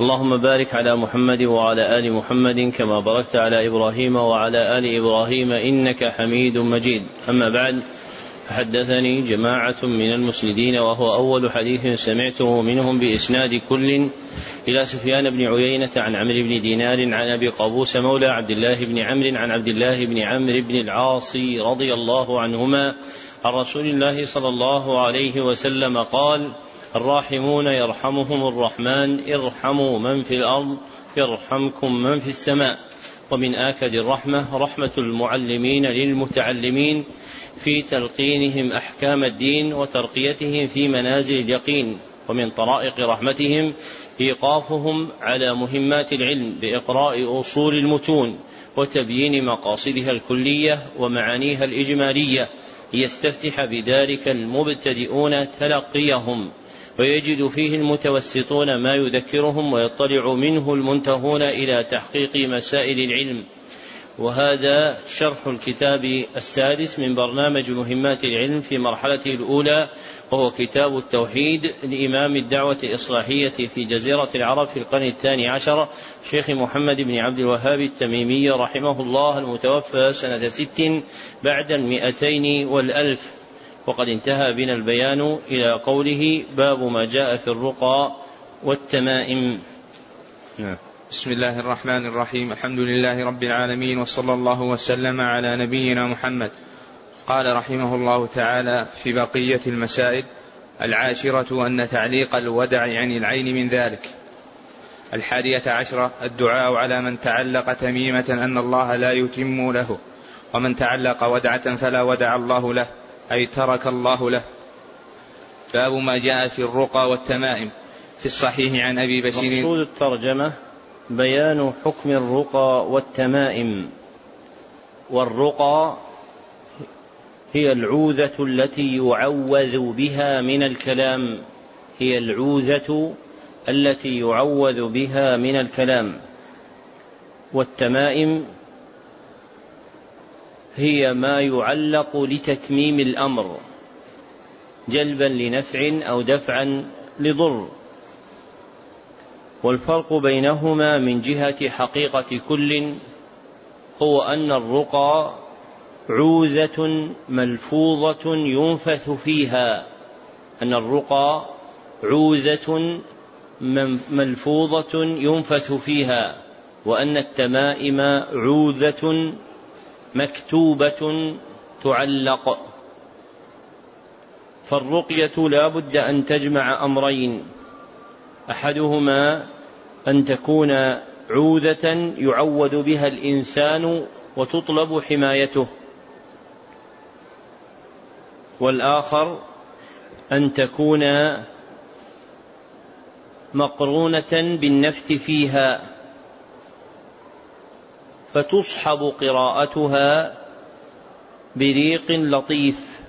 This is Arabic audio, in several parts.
اللهم بارك على محمد وعلى آل محمد كما باركت على إبراهيم وعلى آل إبراهيم إنك حميد مجيد. أما بعد فحدثني جماعة من المسندين وهو أول حديث سمعته منهم بإسناد كل إلى سفيان بن عيينة عن عمرو بن دينار عن أبي قابوس مولى عبد الله بن عمرو عن عبد الله بن عمرو بن العاص رضي الله عنهما عن رسول الله صلى الله عليه وسلم قال الراحمون يرحمهم الرحمن ارحموا من في الأرض يرحمكم من في السماء. ومن آكد الرحمة رحمة المعلمين للمتعلمين في تلقينهم أحكام الدين وترقيتهم في منازل اليقين. ومن طرائق رحمتهم إيقافهم على مهمات العلم بإقراء أصول المتون وتبيين مقاصدها الكلية ومعانيها الإجمالية. ليستفتح بذلك المبتدئون تلقيهم. ويجد فيه المتوسطون ما يذكرهم ويطلع منه المنتهون إلى تحقيق مسائل العلم. وهذا شرح الكتاب السادس من برنامج مهمات العلم في مرحلته الأولى وهو كتاب التوحيد لإمام الدعوة الإصلاحية في جزيرة العرب في القرن الثاني عشر شيخ محمد بن عبد الوهاب التميمي رحمه الله المتوفى سنة ست بعد المئتين والألف. وقد انتهى بنا البيان إلى قوله باب ما جاء في الرقى والتمائم. نعم. بسم الله الرحمن الرحيم. الحمد لله رب العالمين وصلى الله وسلم على نبينا محمد. قال رحمه الله تعالى في بقية المسائل العاشرة أن تعليق الودع عن العين من ذلك. الحادية عشرة الدعاء على من تعلق تميمة أن الله لا يتم له ومن تعلق ودعة فلا ودع الله له. أي ترك الله له. باب ما جاء في الرقى والتمائم في الصحيح عن أبي بشير. مقصود الترجمة بيان حكم الرقى والتمائم. والرقى هي العوذة التي يعوذ بها من الكلام. هي العوذة التي يعوذ بها من الكلام. والتمائم هي ما يعلق لتتميم الأمر جلبا لنفع أو دفعا لضر. والفرق بينهما من جهة حقيقة كل هو أن الرقى عوذة ملفوظة ينفث فيها أن الرقى عوذة ملفوظة ينفث فيها وأن التمائم عوذة مكتوبة تعلق. فالرقية لا بد أن تجمع أمرين. أحدهما أن تكون عوذه يعوذ بها الإنسان وتطلب حمايته. والآخر أن تكون مقرونة بالنفث فيها. فتصحب قراءتها بريق لطيف.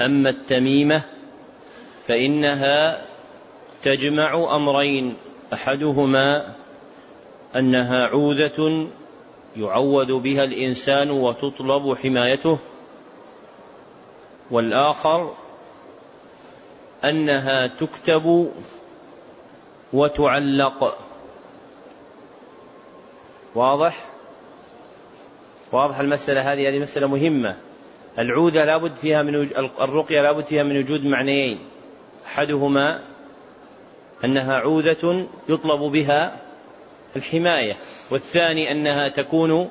أما التميمة فإنها تجمع أمرين أحدهما أنها عوذة يعوذ بها الإنسان وتطلب حمايته والآخر أنها تكتب وتعلق. واضح؟ واضح المسألة هذه هذه مسألة مهمة. العودة لابد فيها من الرقية لابد فيها من وجود معنيين. أحدهما أنها عوذه يطلب بها الحماية والثاني أنها تكون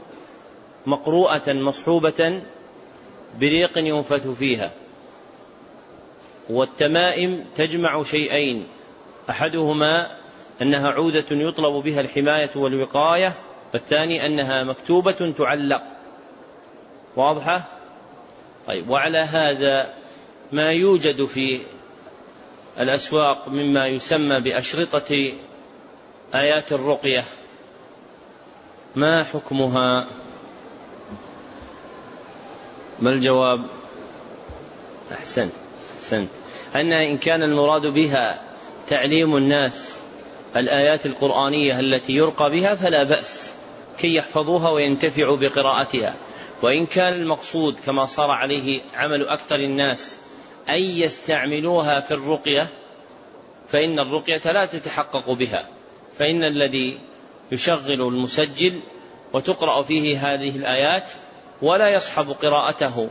مقروءة مصحوبة بريق ينفث فيها. والتمائم تجمع شيئين. أحدهما أنها عوذه يطلب بها الحماية والوقاية والثاني أنها مكتوبة تعلق. واضحة؟ طيب وعلى هذا ما يوجد في الأسواق مما يسمى بأشرطة آيات الرقية. ما حكمها؟ ما الجواب؟ أحسنت أحسنت أن إن كان المراد بها تعليم الناس الآيات القرآنية التي يرقى بها فلا بأس. كي يحفظوها وينتفعوا بقراءتها. وإن كان المقصود كما صار عليه عمل أكثر الناس أن يستعملوها في الرقية فإن الرقية لا تتحقق بها. فإن الذي يشغل المسجل وتقرأ فيه هذه الآيات ولا يصحب قراءته.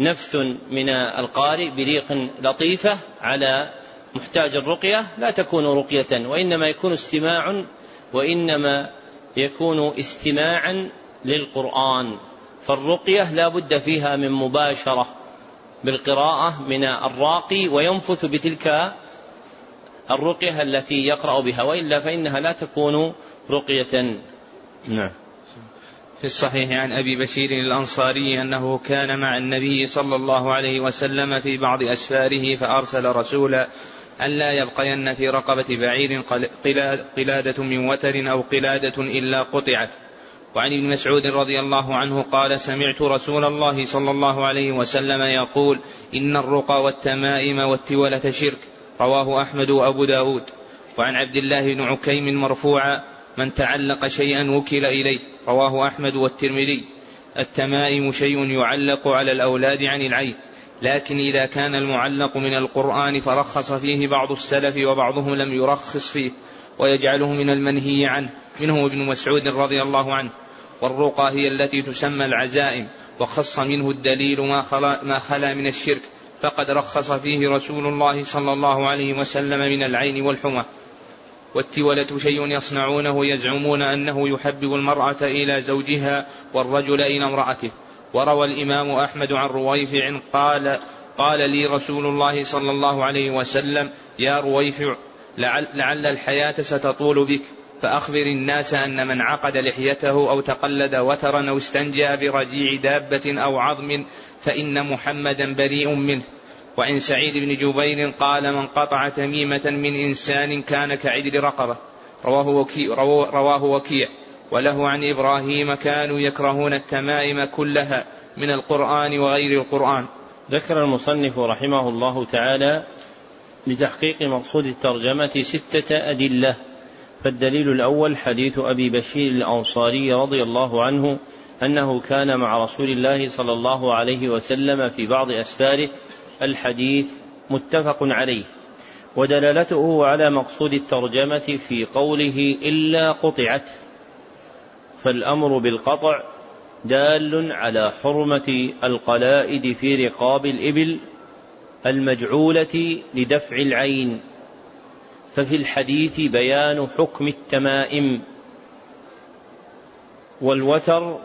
نفث من القارئ بريق لطيفة على محتاج الرقية لا تكون رقية وإنما يكون استماع وإنما يكون استماعا للقرآن فالرقية لا بد فيها من مباشرة بالقراءة من الراقي وينفث بتلك الرقية التي يقرأ بها وإلا فإنها لا تكون رقية. نعم. في الصحيح عن أبي بشير الأنصاري أنه كان مع النبي صلى الله عليه وسلم في بعض أسفاره فأرسل رسولا ألا يبقين في رقبة بعير قلادة من وتر أو قلادة إلا قطعت. وعن ابن مسعود رضي الله عنه قال سمعت رسول الله صلى الله عليه وسلم يقول إن الرقى والتمائم والتولة شرك. رواه أحمد وأبو داود. وعن عبد الله بن عكيم مرفوعا من تعلق شيئا وكل إليه. رواه أحمد والترمذي. التمائم شيء يعلق على الأولاد عن العين. لكن إذا كان المعلق من القرآن فرخص فيه بعض السلف وبعضهم لم يرخص فيه ويجعله من المنهي عنه منه ابن مسعود رضي الله عنه. والرقى هي التي تسمى العزائم وخص منه الدليل ما خلا, ما خلا من الشرك. فقد رخص فيه رسول الله صلى الله عليه وسلم من العين والحمى. والتولة شيء يصنعونه يزعمون أنه يحبب المرأة إلى زوجها والرجل إلى امرأته. وروى الإمام أحمد عن رويفع قال قال لي رسول الله صلى الله عليه وسلم يا رويفع لعل, لعل الحياة ستطول بك فأخبر الناس أن من عقد لحيته أو تقلد وترا أو استنجى برجيع دابة أو عظم فإن محمدا بريء منه. وعن سعيد بن جبير قال من قطع تميمة من إنسان كان كعدل رقبة. رواه وكيع, رواه وكيع. وله عن إبراهيم كانوا يكرهون التمائم كلها من القرآن وغير القرآن. ذكر المصنف رحمه الله تعالى لتحقيق مقصود الترجمة ستة أدلة فالدليل الأول حديث أبي بشير الأنصاري رضي الله عنه أنه كان مع رسول الله صلى الله عليه وسلم في بعض أسفاره الحديث متفق عليه ودلالته على مقصود الترجمة في قوله إلا قطعت. فالأمر بالقطع دال على حرمة القلائد في رقاب الإبل المجعولة لدفع العين. ففي الحديث بيان حكم التمائم. والوتر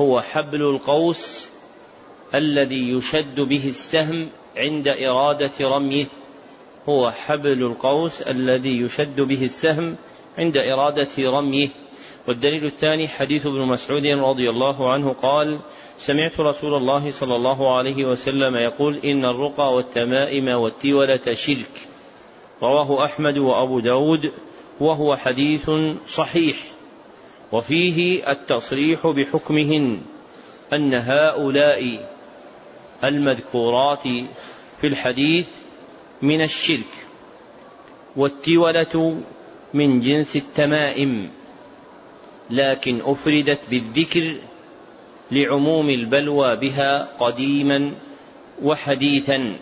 هو حبل القوس الذي يشد به السهم عند إرادة رميه. هو حبل القوس الذي يشد به السهم عند إرادة رميه. والدليل الثاني حديث ابن مسعود رضي الله عنه قال سمعت رسول الله صلى الله عليه وسلم يقول إن الرقى والتمائم والتولة شرك. رواه أحمد وأبو داود وهو حديث صحيح. وفيه التصريح بحكمهن أن هؤلاء المذكورات في الحديث من الشرك والتولة من جنس التمائم. لكن أفردت بالذكر لعموم البلوى بها قديما وحديثا.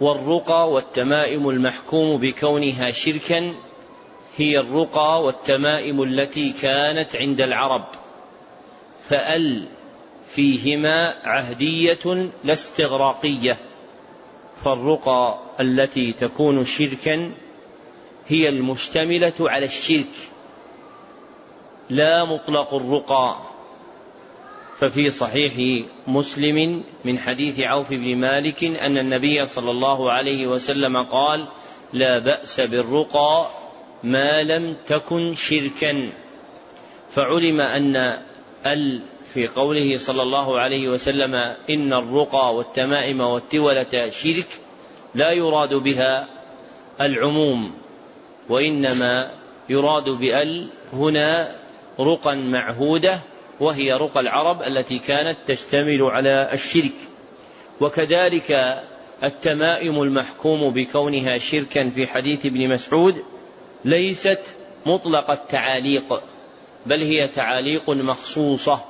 والرقى والتمائم المحكوم بكونها شركا هي الرقى والتمائم التي كانت عند العرب. فأل فيهما عهدية لا استغراقية. فالرقى التي تكون شركا هي المشتملة على الشرك. لا مطلق الرقى. ففي صحيح مسلم من حديث عوف بن مالك أن النبي صلى الله عليه وسلم قال لا بأس بالرقى ما لم تكن شركا فعلم أن ال في قوله صلى الله عليه وسلم إن الرقى والتمائم والتولة شرك لا يراد بها العموم. وإنما يراد بأل هنا رقى معهودة وهي رقى العرب التي كانت تشتمل على الشرك. وكذلك التمائم المحكوم بكونها شركا في حديث ابن مسعود ليست مطلق التعاليق بل هي تعاليق مخصوصة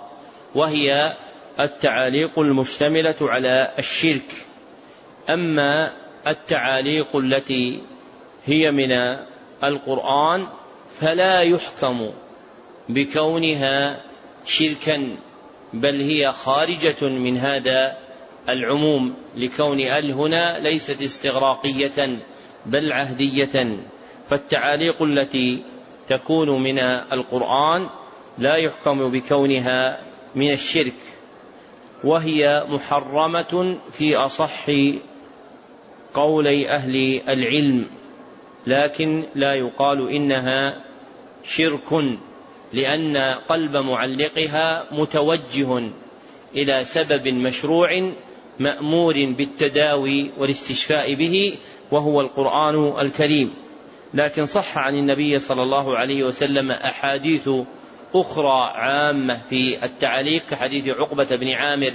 وهي التعاليق المشتملة على الشرك. أما التعاليق التي هي من القرآن فلا يحكم بكونها شركا بل هي خارجة من هذا العموم لكون ال هنا ليست استغراقية بل عهدية. فالتعاليق التي تكون من القرآن لا يحكم بكونها من الشرك وهي محرمة في أصح قولي أهل العلم. لكن لا يقال إنها شرك لأن قلب معلقها متوجه إلى سبب مشروع مأمور بالتداوي والاستشفاء به وهو القرآن الكريم. لكن صح عن النبي صلى الله عليه وسلم أحاديث أخرى عامة في التعليق كحديث عقبة بن عامر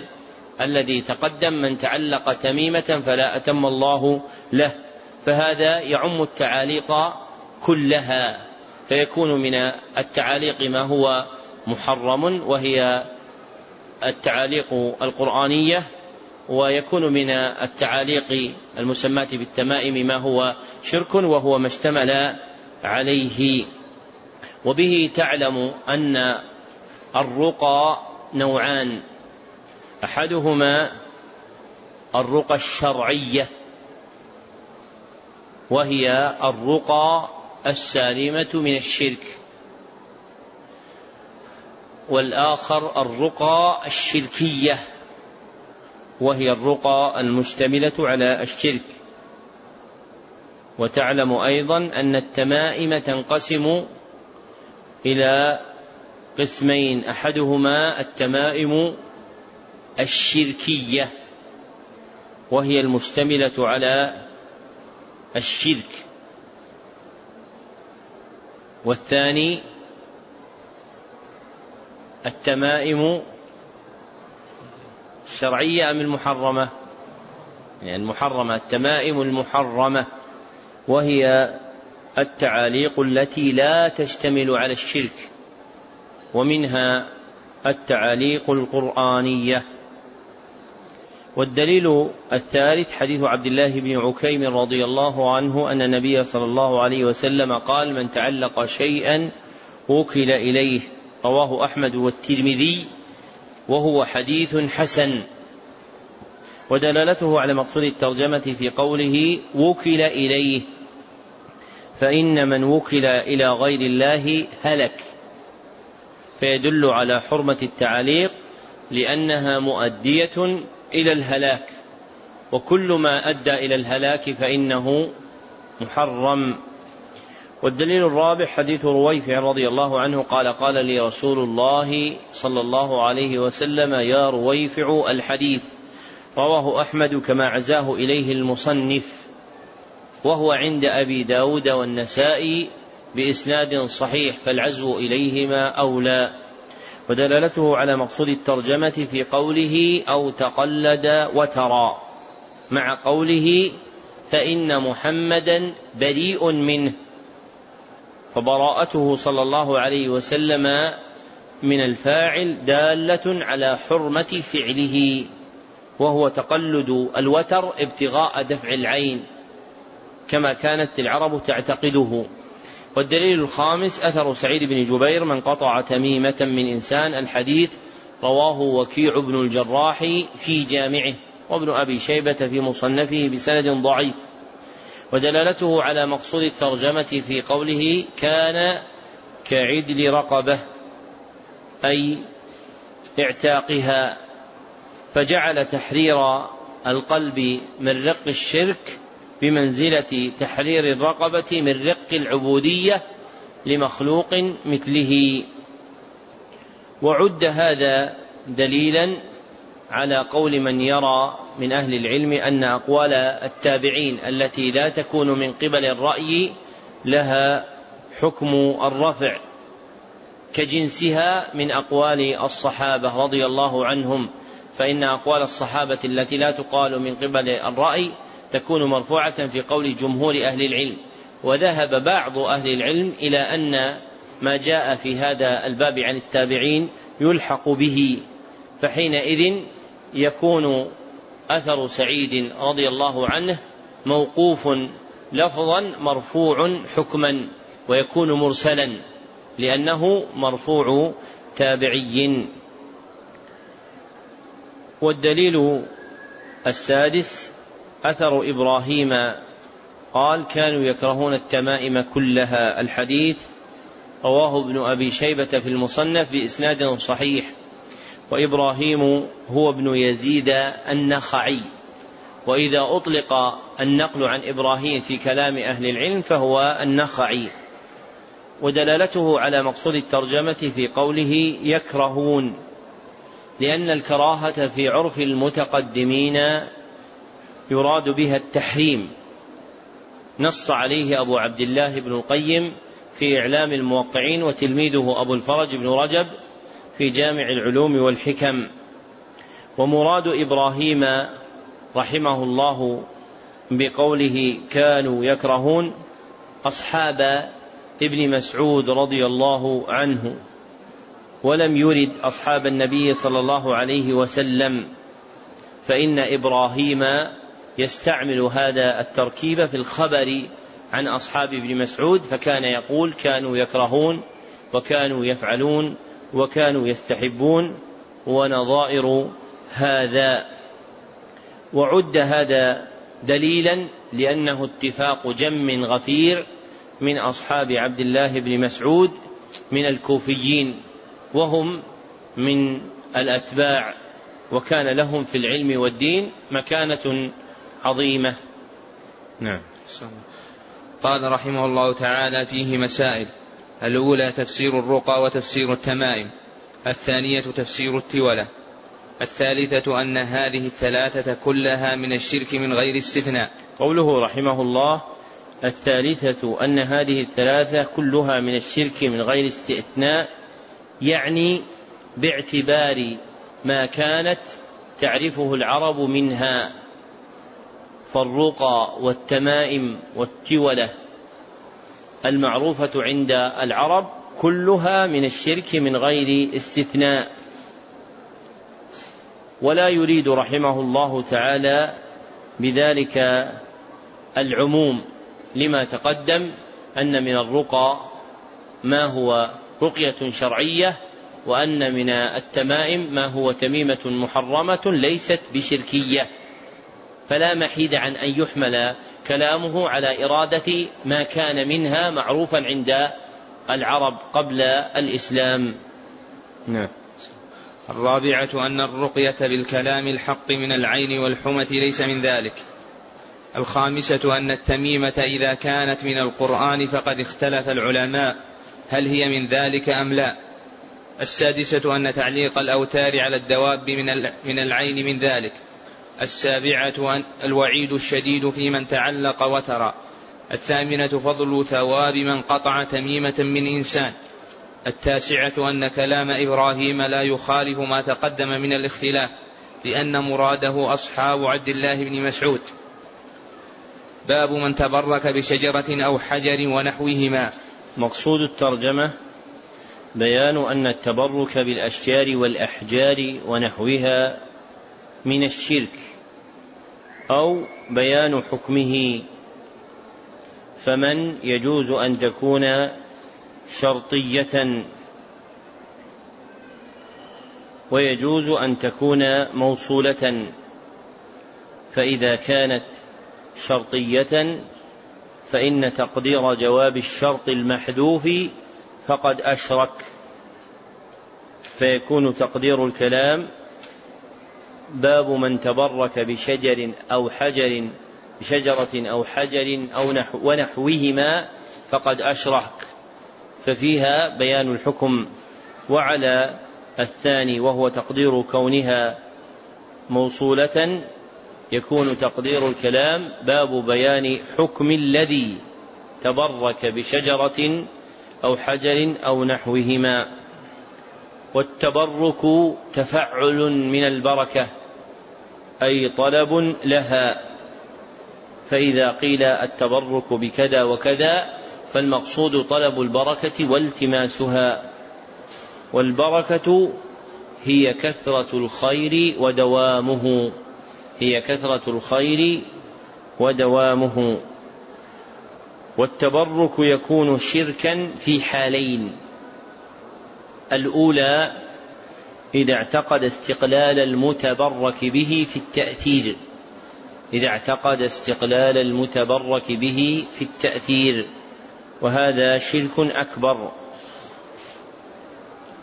الذي تقدم من تعلق تميمة فلا أتم الله له. فهذا يعم التعاليق كلها فيكون من التعاليق ما هو محرم وهي التعاليق القرآنية ويكون من التعاليق المسماة بالتمائم ما هو شرك وهو ما اشتمل عليه. وبه تعلم أن الرقى نوعان أحدهما الرقى الشرعية وهي الرقى السالمة من الشرك. والآخر الرقى الشركية وهي الرقى المشتملة على الشرك. وتعلم أيضا أن التمائم تنقسم إلى قسمين أحدهما التمائم الشركية وهي المشتملة على الشرك. والثاني التمائم الشرعية أم المحرمة؟ يعني المحرمة التمائم المحرمة وهي التعاليق التي لا تشتمل على الشرك ومنها التعاليق القرآنية. والدليل الثالث حديث عبد الله بن عكيم رضي الله عنه أن النبي صلى الله عليه وسلم قال من تعلق شيئا وكل إليه. رواه أحمد والترمذي وهو حديث حسن. ودلالته على مقصود الترجمة في قوله وكل إليه فإن من وكل إلى غير الله هلك. فيدل على حرمة التعاليق لأنها مؤدية إلى الهلاك. وكل ما أدى إلى الهلاك فإنه محرم. والدليل الرابع حديث رويفع رضي الله عنه قال قال لي رسول الله صلى الله عليه وسلم يا رويفع الحديث. رواه أحمد كما عزاه إليه المصنف. وهو عند أبي داود والنسائي بإسناد صحيح فالعزو إليهما أولى. ودلالته على مقصود الترجمة في قوله أو تقلد وترى. مع قوله فإن محمدا بريء منه. فبراءته صلى الله عليه وسلم من الفاعل دالة على حرمة فعله وهو تقلد الوتر ابتغاء دفع العين كما كانت العرب تعتقده. والدليل الخامس أثر سعيد بن جبير من قطع تميمة من إنسان الحديث رواه وكيع بن الجراح في جامعه وابن أبي شيبة في مصنفه بسند ضعيف. ودلالته على مقصود الترجمة في قوله كان كعدل رقبة أي اعتاقها فجعل تحرير القلب من رق الشرك بمنزلة تحرير الرقبة من رق العبودية لمخلوق مثله. وعد هذا دليلا على قول من يرى من أهل العلم أن أقوال التابعين التي لا تكون من قبل الرأي لها حكم الرفع كجنسها من أقوال الصحابة رضي الله عنهم. فإن أقوال الصحابة التي لا تقال من قبل الرأي تكون مرفوعة في قول جمهور أهل العلم وذهب بعض أهل العلم إلى أن ما جاء في هذا الباب عن التابعين يلحق به فحينئذ يكون أثر سعيد رضي الله عنه موقوف لفظا مرفوع حكما ويكون مرسلا لأنه مرفوع تابعي. والدليل السادس أثر إبراهيم قال كانوا يكرهون التمائم كلها. الحديث رواه ابن أبي شيبة في المصنف بإسناد صحيح. وإبراهيم هو ابن يزيد النخعي. وإذا أطلق النقل عن إبراهيم في كلام أهل العلم فهو النخعي. ودلالته على مقصود الترجمة في قوله يكرهون لأن الكراهة في عرف المتقدمين يراد بها التحريم. نص عليه أبو عبد الله بن القيم في إعلام الموقعين وتلميذه أبو الفرج بن رجب في جامع العلوم والحكم. ومراد إبراهيم رحمه الله بقوله كانوا يكرهون أصحاب ابن مسعود رضي الله عنه ولم يرد أصحاب النبي صلى الله عليه وسلم فإن إبراهيم يستعمل هذا التركيب في الخبر عن أصحاب ابن مسعود فكان يقول كانوا يكرهون وكانوا يفعلون وكانوا يستحبون ونظائر هذا. وعد هذا دليلا لأنه اتفاق جم غفير من أصحاب عبد الله بن مسعود من الكوفيين وهم من الأتباع وكان لهم في العلم والدين مكانة عظيمة. نعم. قال رحمه الله تعالى فيه مسائل. الأولى تفسير الرقى وتفسير التمائم. الثانية تفسير التولة. الثالثة أن هذه الثلاثة كلها من الشرك من غير استثناء. قوله رحمه الله الثالثة أن هذه الثلاثة كلها من الشرك من غير استثناء يعني باعتبار ما كانت تعرفه العرب منها. فالرقى والتمائم والتولة المعروفة عند العرب كلها من الشرك من غير استثناء. ولا يريد رحمه الله تعالى بذلك العموم. لما تقدم أن من الرقى ما هو رقية شرعية وأن من التمائم ما هو تميمة محرمة ليست بشركية. فلا محيد عن أن يحمل كلامه على إرادة ما كان منها معروفا عند العرب قبل الإسلام. نعم. الرابعة أن الرقية بالكلام الحق من العين والحمة ليس من ذلك. الخامسة أن التميمة إذا كانت من القرآن فقد اختلف العلماء هل هي من ذلك أم لا؟ السادسة أن تعليق الأوتار على الدواب من العين من ذلك. السابعة الوعيد الشديد في من تعلق وترى الثامنة فضل ثواب من قطع تميمة من إنسان. التاسعة أن كلام إبراهيم لا يخالف ما تقدم من الاختلاف لأن مراده أصحاب عبد الله بن مسعود. باب من تبرك بشجرة أو حجر ونحوهما. مقصود الترجمة بيان أن التبرك بالأشجار والأحجار ونحوها من الشرك. أو بيان حكمه. فمن يجوز أن تكون شرطية؟ ويجوز أن تكون موصولة. فإذا كانت شرطية فإن تقدير جواب الشرط المحذوف فقد أشرك. فيكون تقدير الكلام باب من تبرك بشجر أو حجر بشجرة أو حجر أو نحو ونحوهما فقد أشرك. ففيها بيان الحكم. وعلى الثاني وهو تقدير كونها موصولة يكون تقدير الكلام باب بيان حكم الذي تبرك بشجرة أو حجر أو نحوهما. والتبرك تفعل من البركة أي طلب لها. فإذا قيل التبرك بكذا وكذا فالمقصود طلب البركة والتماسها. والبركة هي كثرة الخير ودوامه. هي كثرة الخير ودوامه. والتبرك يكون شركا في حالين. الأولى إذا اعتقد استقلال المتبرك به في التأثير. إذا اعتقد استقلال المتبرك به في التأثير. وهذا شرك أكبر.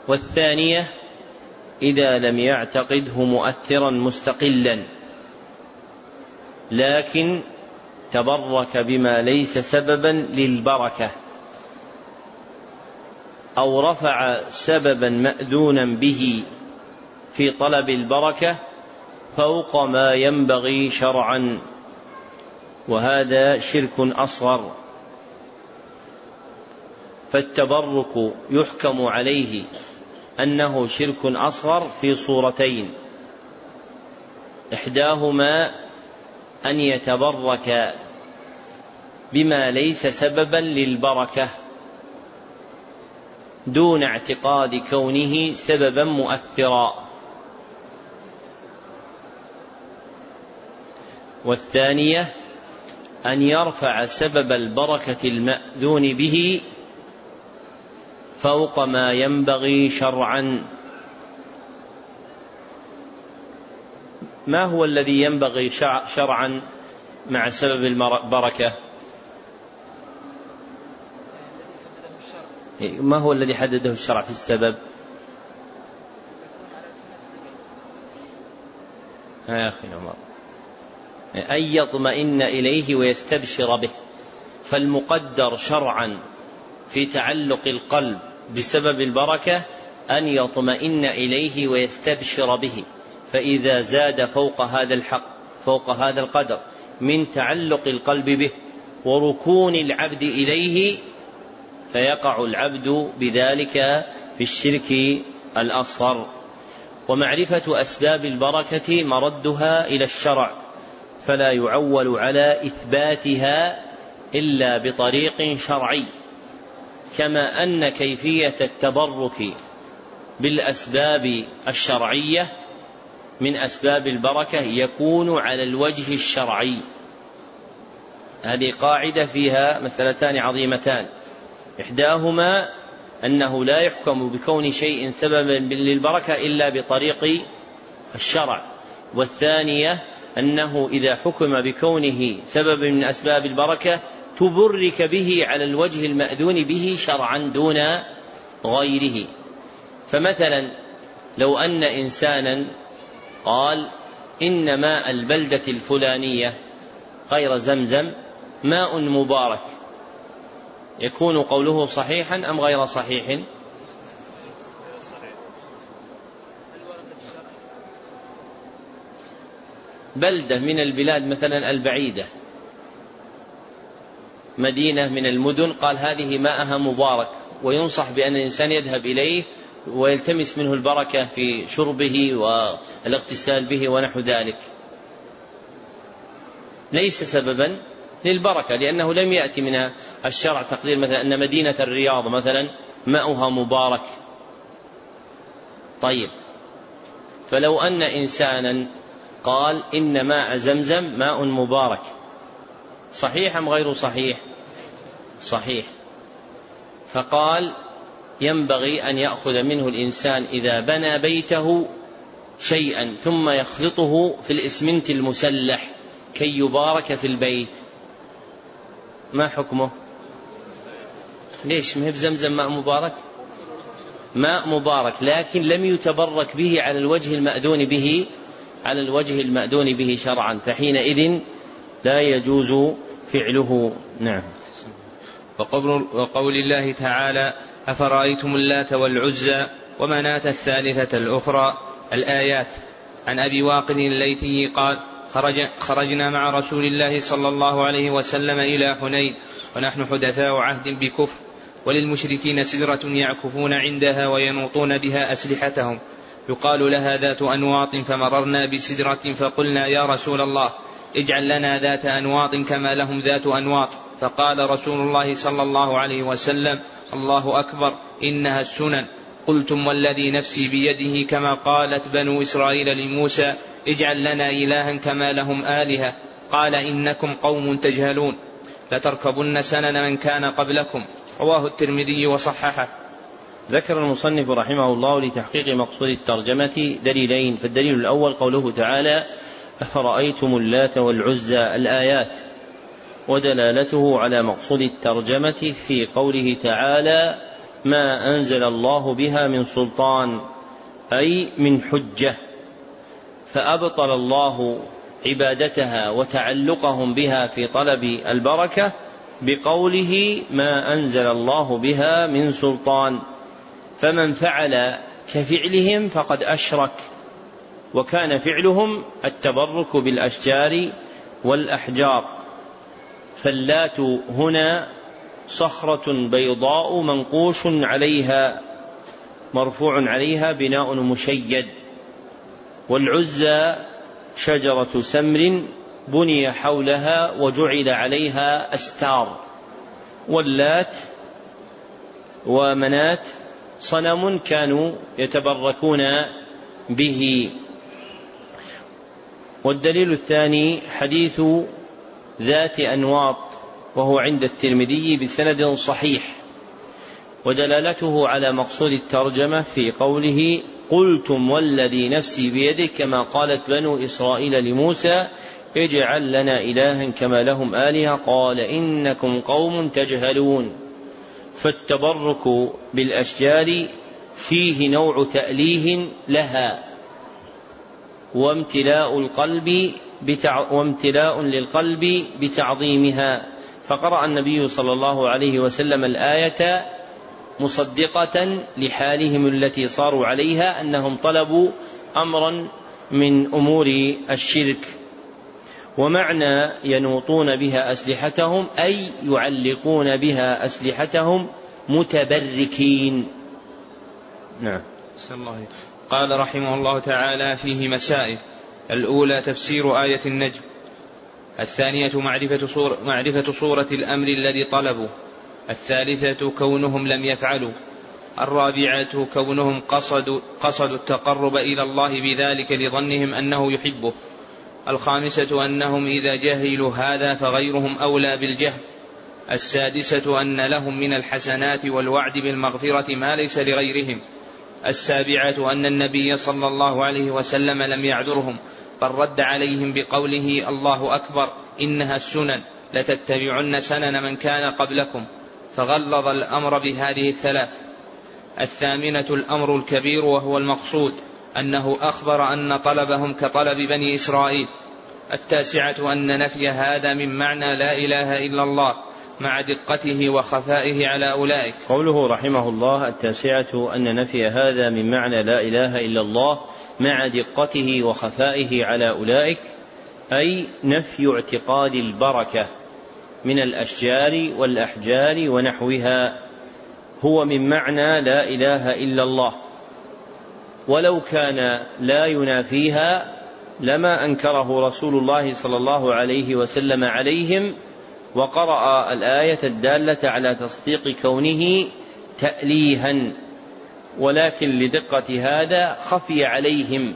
والثانية إذا لم يعتقده مؤثرا مستقلا. لكن تبرك بما ليس سببا للبركة. أو رفع سببا ماذونا به في طلب البركة فوق ما ينبغي شرعا وهذا شرك أصغر. فالتبرك يحكم عليه أنه شرك أصغر في صورتين. إحداهما أن يتبرك بما ليس سببا للبركة دون اعتقاد كونه سببا مؤثرا. والثانية أن يرفع سبب البركة المأذون به فوق ما ينبغي شرعا. ما هو الذي ينبغي شرعا مع سبب البركه ما هو الذي حدده الشرع في السبب؟ يا أخي عمر. أن يطمئن إليه ويستبشر به. فالمقدر شرعا في تعلق القلب بسبب البركة أن يطمئن إليه ويستبشر به. فإذا زاد فوق هذا الحق فوق هذا القدر من تعلق القلب به وركون العبد إليه فيقع العبد بذلك في الشرك الأصغر. ومعرفة أسباب البركة مردها إلى الشرع فلا يعول على إثباتها إلا بطريق شرعي. كما أن كيفية التبرك بالأسباب الشرعية من أسباب البركة يكون على الوجه الشرعي. هذه قاعدة فيها مسألتان عظيمتان. إحداهما أنه لا يحكم بكون شيء سببا للبركة إلا بطريق الشرع. والثانية أنه إذا حكم بكونه سبب من أسباب البركة تبرك به على الوجه المأذون به شرعا دون غيره. فمثلا لو أن إنسانا قال إن ماء البلدة الفلانية غير زمزم ماء مبارك يكون قوله صحيحا أم غير صحيح؟ بلدة من البلاد مثلا البعيدة. مدينة من المدن قال هذه ماءها مبارك وينصح بأن الإنسان يذهب إليه ويلتمس منه البركة في شربه والاغتسال به ونحو ذلك. ليس سببا للبركة لأنه لم يأتي من الشرع تقدير مثلا أن مدينة الرياض مثلا ماؤها مبارك. طيب. فلو أن إنسانا قال إن ماء زمزم ماء مبارك صحيح أم غير صحيح؟ صحيح. فقال ينبغي أن يأخذ منه الإنسان إذا بنى بيته شيئا ثم يخلطه في الإسمنت المسلح كي يبارك في البيت. ما حكمه؟ ليش؟ ما بزمزم ماء مبارك؟ ماء مبارك لكن لم يتبرك به على الوجه المأذون به على الوجه المأذون به شرعا فحينئذ لا يجوز فعله. نعم. وقول, وقول الله تعالى أفرأيتم اللات والعزى ومناة الثالثة الأخرى؟ الآيات. عن أبي واقد الليثي قال خرج خرجنا مع رسول الله صلى الله عليه وسلم إلى حنين ونحن حدثاء عهد بكفر وللمشركين سدرة يعكفون عندها وينوطون بها أسلحتهم. يقال لها ذات أنواط فمررنا بسدرة فقلنا يا رسول الله اجعل لنا ذات أنواط كما لهم ذات أنواط. فقال رسول الله صلى الله عليه وسلم الله أكبر إنها السنن. قلتم والذي نفسي بيده كما قالت بنو إسرائيل لموسى اجعل لنا إلها كما لهم آلهة. قال إنكم قوم تجهلون. لتركبن سنن من كان قبلكم. رواه الترمذي وصححه. ذكر المصنف رحمه الله لتحقيق مقصود الترجمة دليلين. فالدليل الأول قوله تعالى أفرأيتم اللات والعزى الآيات؟ ودلالته على مقصود الترجمة في قوله تعالى ما أنزل الله بها من سلطان أي من حجة. فأبطل الله عبادتها وتعلقهم بها في طلب البركة بقوله ما أنزل الله بها من سلطان. فمن فعل كفعلهم فقد أشرك وكان فعلهم التبرك بالأشجار والأحجار. فاللات هنا صخرة بيضاء منقوش عليها مرفوع عليها بناء مشيد. والعزى شجرة سمر بني حولها وجعل عليها أستار واللات ومنات صنم كانوا يتبركون به. والدليل الثاني حديث ذات أنواط وهو عند الترمذي بسند صحيح ودلالته على مقصود الترجمة في قوله قلتم والذي نفسي بيده كما قالت بنو إسرائيل لموسى اجعل لنا إلها كما لهم آلهة. قال إنكم قوم تجهلون. فالتبرك بالأشجار فيه نوع تأليه لها وامتلاء القلب بتع... وامتلاء للقلب بتعظيمها. فقرأ النبي صلى الله عليه وسلم الآية مصدقة لحالهم التي صاروا عليها أنهم طلبوا أمرا من أمور الشرك. ومعنى ينوطون بها أسلحتهم أي يعلقون بها أسلحتهم متبركين. نعم. الله قال رحمه الله تعالى فيه مسائل. الأولى تفسير آية النجم. الثانية معرفة صورة, معرفة صورة الأمر الذي طلبوا. الثالثة كونهم لم يفعلوا الرابعة كونهم قصدوا, قصدوا التقرب إلى الله بذلك لظنهم أنه يحبه الخامسة أنهم إذا جهلوا هذا فغيرهم أولى بالجهل السادسة أن لهم من الحسنات والوعد بالمغفرة ما ليس لغيرهم السابعة أن النبي صلى الله عليه وسلم لم يعذرهم بل رد عليهم بقوله الله أكبر إنها السنن لتتبعن سنن من كان قبلكم. فغلظ الأمر بهذه الثلاث. الثامنة الأمر الكبير وهو المقصود أنه أخبر أن طلبهم كطلب بني إسرائيل. التاسعة أن نفي هذا من معنى لا إله إلا الله مع دقته وخفائه على أولئك. قوله رحمه الله التاسعة أن نفي هذا من معنى لا إله إلا الله مع دقته وخفائه على أولئك أي نفي اعتقاد البركة. من الأشجار والأحجار ونحوها هو من معنى لا إله إلا الله. ولو كان لا ينافيها لما أنكره رسول الله صلى الله عليه وسلم عليهم وقرأ الآية الدالة على تصديق كونه تأليها ولكن لدقة هذا خفي عليهم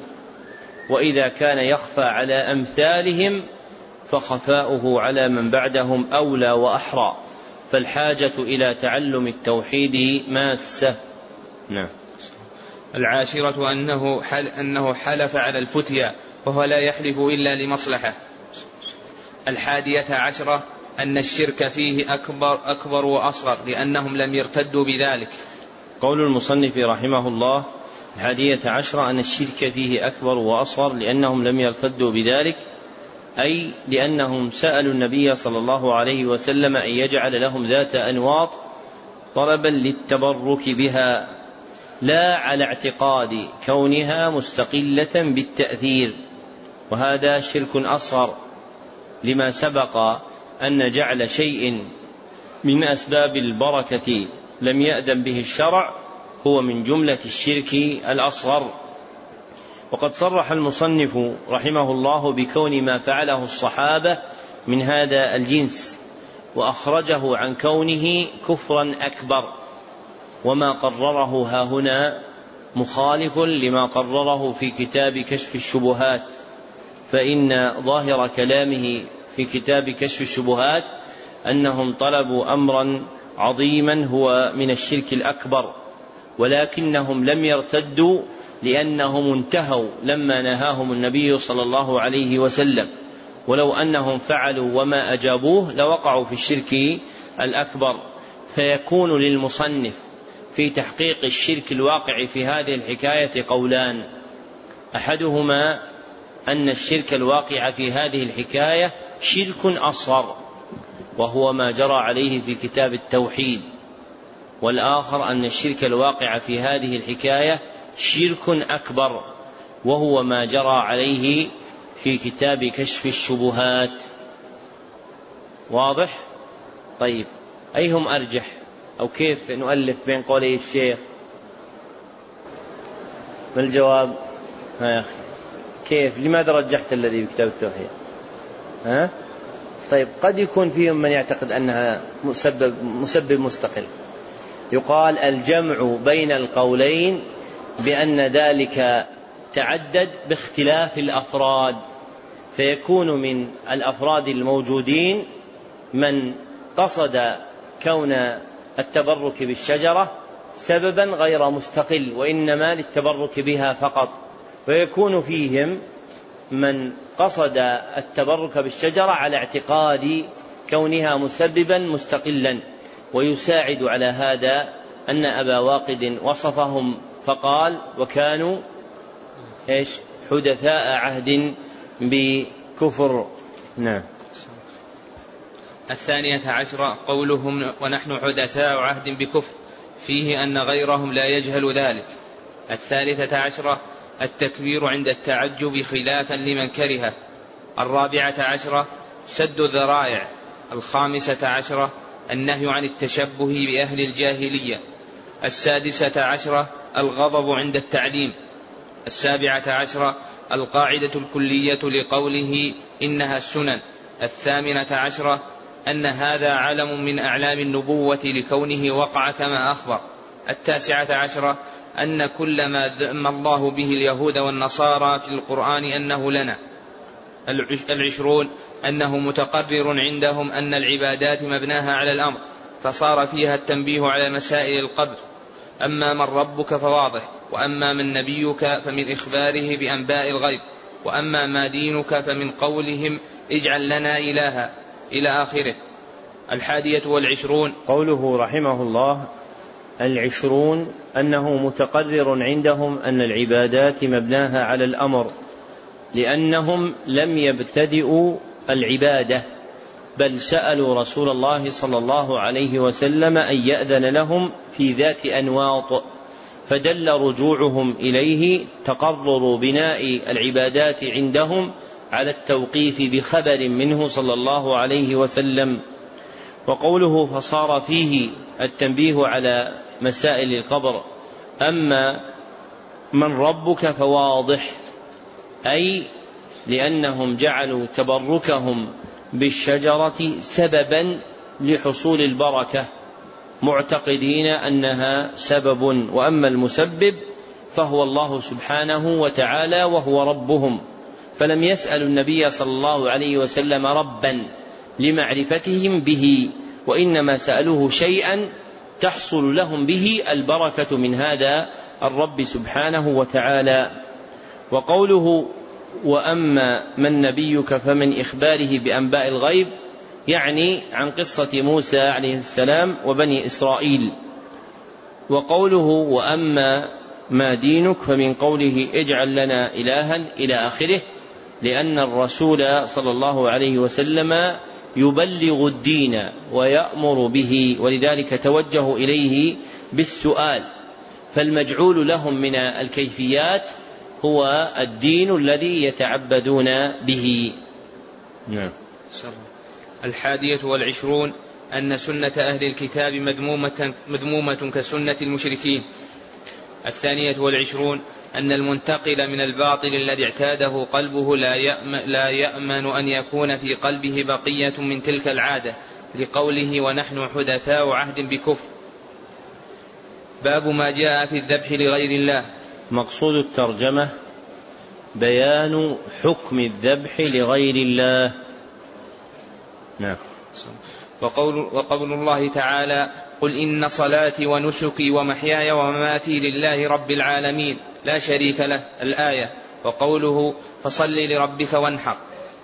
وإذا كان يخفى على أمثالهم فخفاؤه على من بعدهم أولى وأحرى فالحاجة إلى تعلم التوحيد ماسة. نعم. العاشرة أنه حل أنه حلف على الفتيا وهو لا يحلف إلا لمصلحة. الحادية عشرة أن الشرك فيه أكبر أكبر وأصغر لأنهم لم يرتدوا بذلك. قول المصنف رحمه الله الحادية عشرة أن الشرك فيه أكبر وأصغر لأنهم لم يرتدوا بذلك. أي لأنهم سألوا النبي صلى الله عليه وسلم أن يجعل لهم ذات أنواط طلبا للتبرك بها لا على اعتقاد كونها مستقلة بالتأثير. وهذا شرك أصغر لما سبق أن جعل شيء من أسباب البركة لم يأذن به الشرع هو من جملة الشرك الأصغر. وقد صرح المصنف رحمه الله بكون ما فعله الصحابة من هذا الجنس وأخرجه عن كونه كفرا أكبر. وما قرره ها هنا مخالف لما قرره في كتاب كشف الشبهات. فإن ظاهر كلامه في كتاب كشف الشبهات أنهم طلبوا أمرا عظيما هو من الشرك الأكبر ولكنهم لم يرتدوا لأنهم انتهوا لما نهاهم النبي صلى الله عليه وسلم. ولو أنهم فعلوا وما أجابوه لوقعوا في الشرك الأكبر. فيكون للمصنف في تحقيق الشرك الواقع في هذه الحكاية قولان. أحدهما أن الشرك الواقع في هذه الحكاية شرك أصغر وهو ما جرى عليه في كتاب التوحيد. والآخر أن الشرك الواقع في هذه الحكاية شرك أكبر وهو ما جرى عليه في كتاب كشف الشبهات. واضح؟ طيب أيهم أرجح؟ أو كيف نؤلف بين قولي الشيخ ما الجواب؟ ها يا أخي كيف؟ لماذا رجحت الذي في كتاب التوحيد؟ ها؟ طيب قد يكون فيهم من يعتقد أنها مسبب, مسبب مستقل. يقال الجمع بين القولين بأن ذلك تعدد باختلاف الأفراد فيكون من الأفراد الموجودين من قصد كون التبرك بالشجرة سببا غير مستقل وإنما للتبرك بها فقط. ويكون فيهم من قصد التبرك بالشجرة على اعتقاد كونها مسببا مستقلا. ويساعد على هذا أن أبا واقد وصفهم فقال وكانوا إيش؟ حدثاء عهد بكفر. نعم. الثانية عشرة قولهم ونحن حدثاء عهد بكفر فيه أن غيرهم لا يجهل ذلك. الثالثة عشرة التكبير عند التعجب خلافا لمن كرهه الرابعة عشرة سد الذرائع. الخامسة عشرة النهي عن التشبه بأهل الجاهلية. السادسة عشرة الغضب عند التعليم. السابعة عشرة القاعدة الكلية لقوله إنها السنن. الثامنة عشرة أن هذا علم من أعلام النبوة لكونه وقع كما أخبر. التاسعة عشرة أن كل ما ذم الله به اليهود والنصارى في القرآن أنه لنا. العشرون أنه متقرر عندهم أن العبادات مبناها على الأمر فصار فيها التنبيه على مسائل القبر. أما من ربك فواضح وأما من نبيك فمن إخباره بأنباء الغيب وأما ما دينك فمن قولهم اجعل لنا إلها إلى آخره. الحادية والعشرون. قوله رحمه الله العشرون أنه متقرر عندهم أن العبادات مبناها على الأمر لأنهم لم يبتدئوا العبادة. بل سألوا رسول الله صلى الله عليه وسلم أن يأذن لهم في ذات أنواط فدل رجوعهم إليه تقرر بناء العبادات عندهم على التوقيف بخبر منه صلى الله عليه وسلم. وقوله فصار فيه التنبيه على مسائل القبر أما من ربك فواضح أي لأنهم جعلوا تبركهم بالشجرة سببا لحصول البركة. معتقدين أنها سبب وأما المسبب فهو الله سبحانه وتعالى وهو ربهم. فلم يسألوا النبي صلى الله عليه وسلم ربا لمعرفتهم به وإنما سألوه شيئا تحصل لهم به البركة من هذا الرب سبحانه وتعالى. وقوله وأما من نبيك فمن إخباره بأنباء الغيب يعني عن قصة موسى عليه السلام وبني إسرائيل. وقوله وأما ما دينك فمن قوله اجعل لنا الها إلى آخره لأن الرسول صلى الله عليه وسلم يبلغ الدين ويأمر به ولذلك توجهوا إليه بالسؤال. فالمجعول لهم من الكيفيات هو الدين الذي يتعبدون به. نعم. الحادية والعشرون أن سنة أهل الكتاب مذمومة, مذمومة كسنة المشركين. الثانية والعشرون أن المنتقل من الباطل الذي اعتاده قلبه لا يأمن, لا يأمن أن يكون في قلبه بقية من تلك العادة لقوله ونحن حدثاء عهد بكفر. باب ما جاء في الذبح لغير الله. مقصود الترجمة بيان حكم الذبح لغير الله. نعم. وقول, وقول الله تعالى قل إن صلاتي ونسكي ومحياي ومماتي لله رب العالمين. لا شريك له. الآية. وقوله فصل لربك وانحر.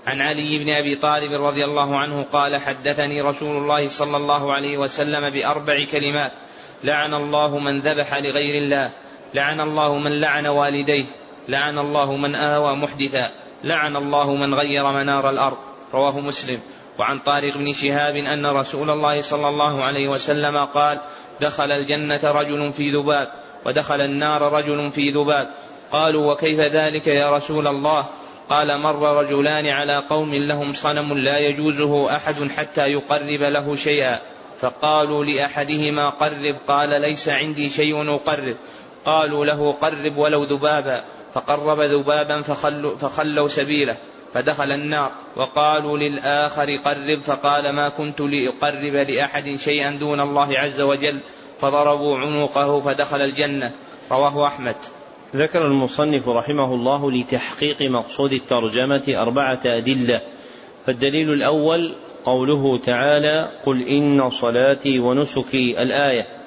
عن علي بن أبي طالب رضي الله عنه قال حدثني رسول الله صلى الله عليه وسلم بأربع كلمات. لعن الله من ذبح لغير الله. لعن الله من لعن والديه لعن الله من آوى محدثا لعن الله من غير منار الأرض. رواه مسلم. وعن طارق بن شهاب أن رسول الله صلى الله عليه وسلم قال دخل الجنة رجل في ذباب ودخل النار رجل في ذباب. قالوا وكيف ذلك يا رسول الله؟ قال مر رجلان على قوم لهم صنم لا يجوزه أحد حتى يقرب له شيئا. فقالوا لأحدهما قرب. قال ليس عندي شيء أقرب. قالوا له قرب ولو ذبابا فقرب ذبابا فخلوا, فخلوا سبيله فدخل النار وقالوا للآخر قرب فقال ما كنت لأقرب لأحد شيئا دون الله عز وجل فضربوا عنقه فدخل الجنة رواه أحمد. ذكر المصنف رحمه الله لتحقيق مقصود الترجمة أربعة أدلة فالدليل الأول قوله تعالى قل إن صلاتي ونسكي الآية.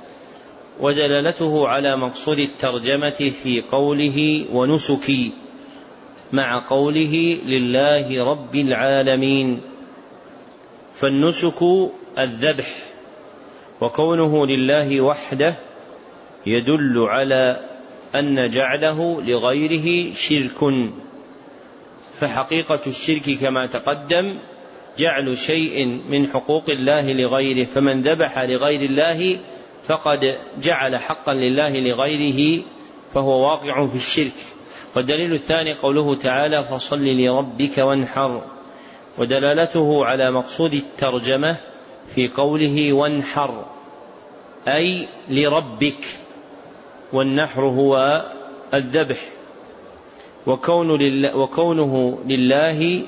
ودلالته على مقصود الترجمة في قوله ونسكي مع قوله لله رب العالمين. فالنسك الذبح وكونه لله وحده يدل على أن جعله لغيره شرك. فحقيقة الشرك كما تقدم جعل شيء من حقوق الله لغيره فمن ذبح لغير الله فقد جعل حقا لله لغيره فهو واقع في الشرك. والدليل الثاني قوله تعالى فصل لربك وانحر. ودلالته على مقصود الترجمة في قوله وانحر أي لربك والنحر هو الذبح. وكون لله وكونه لله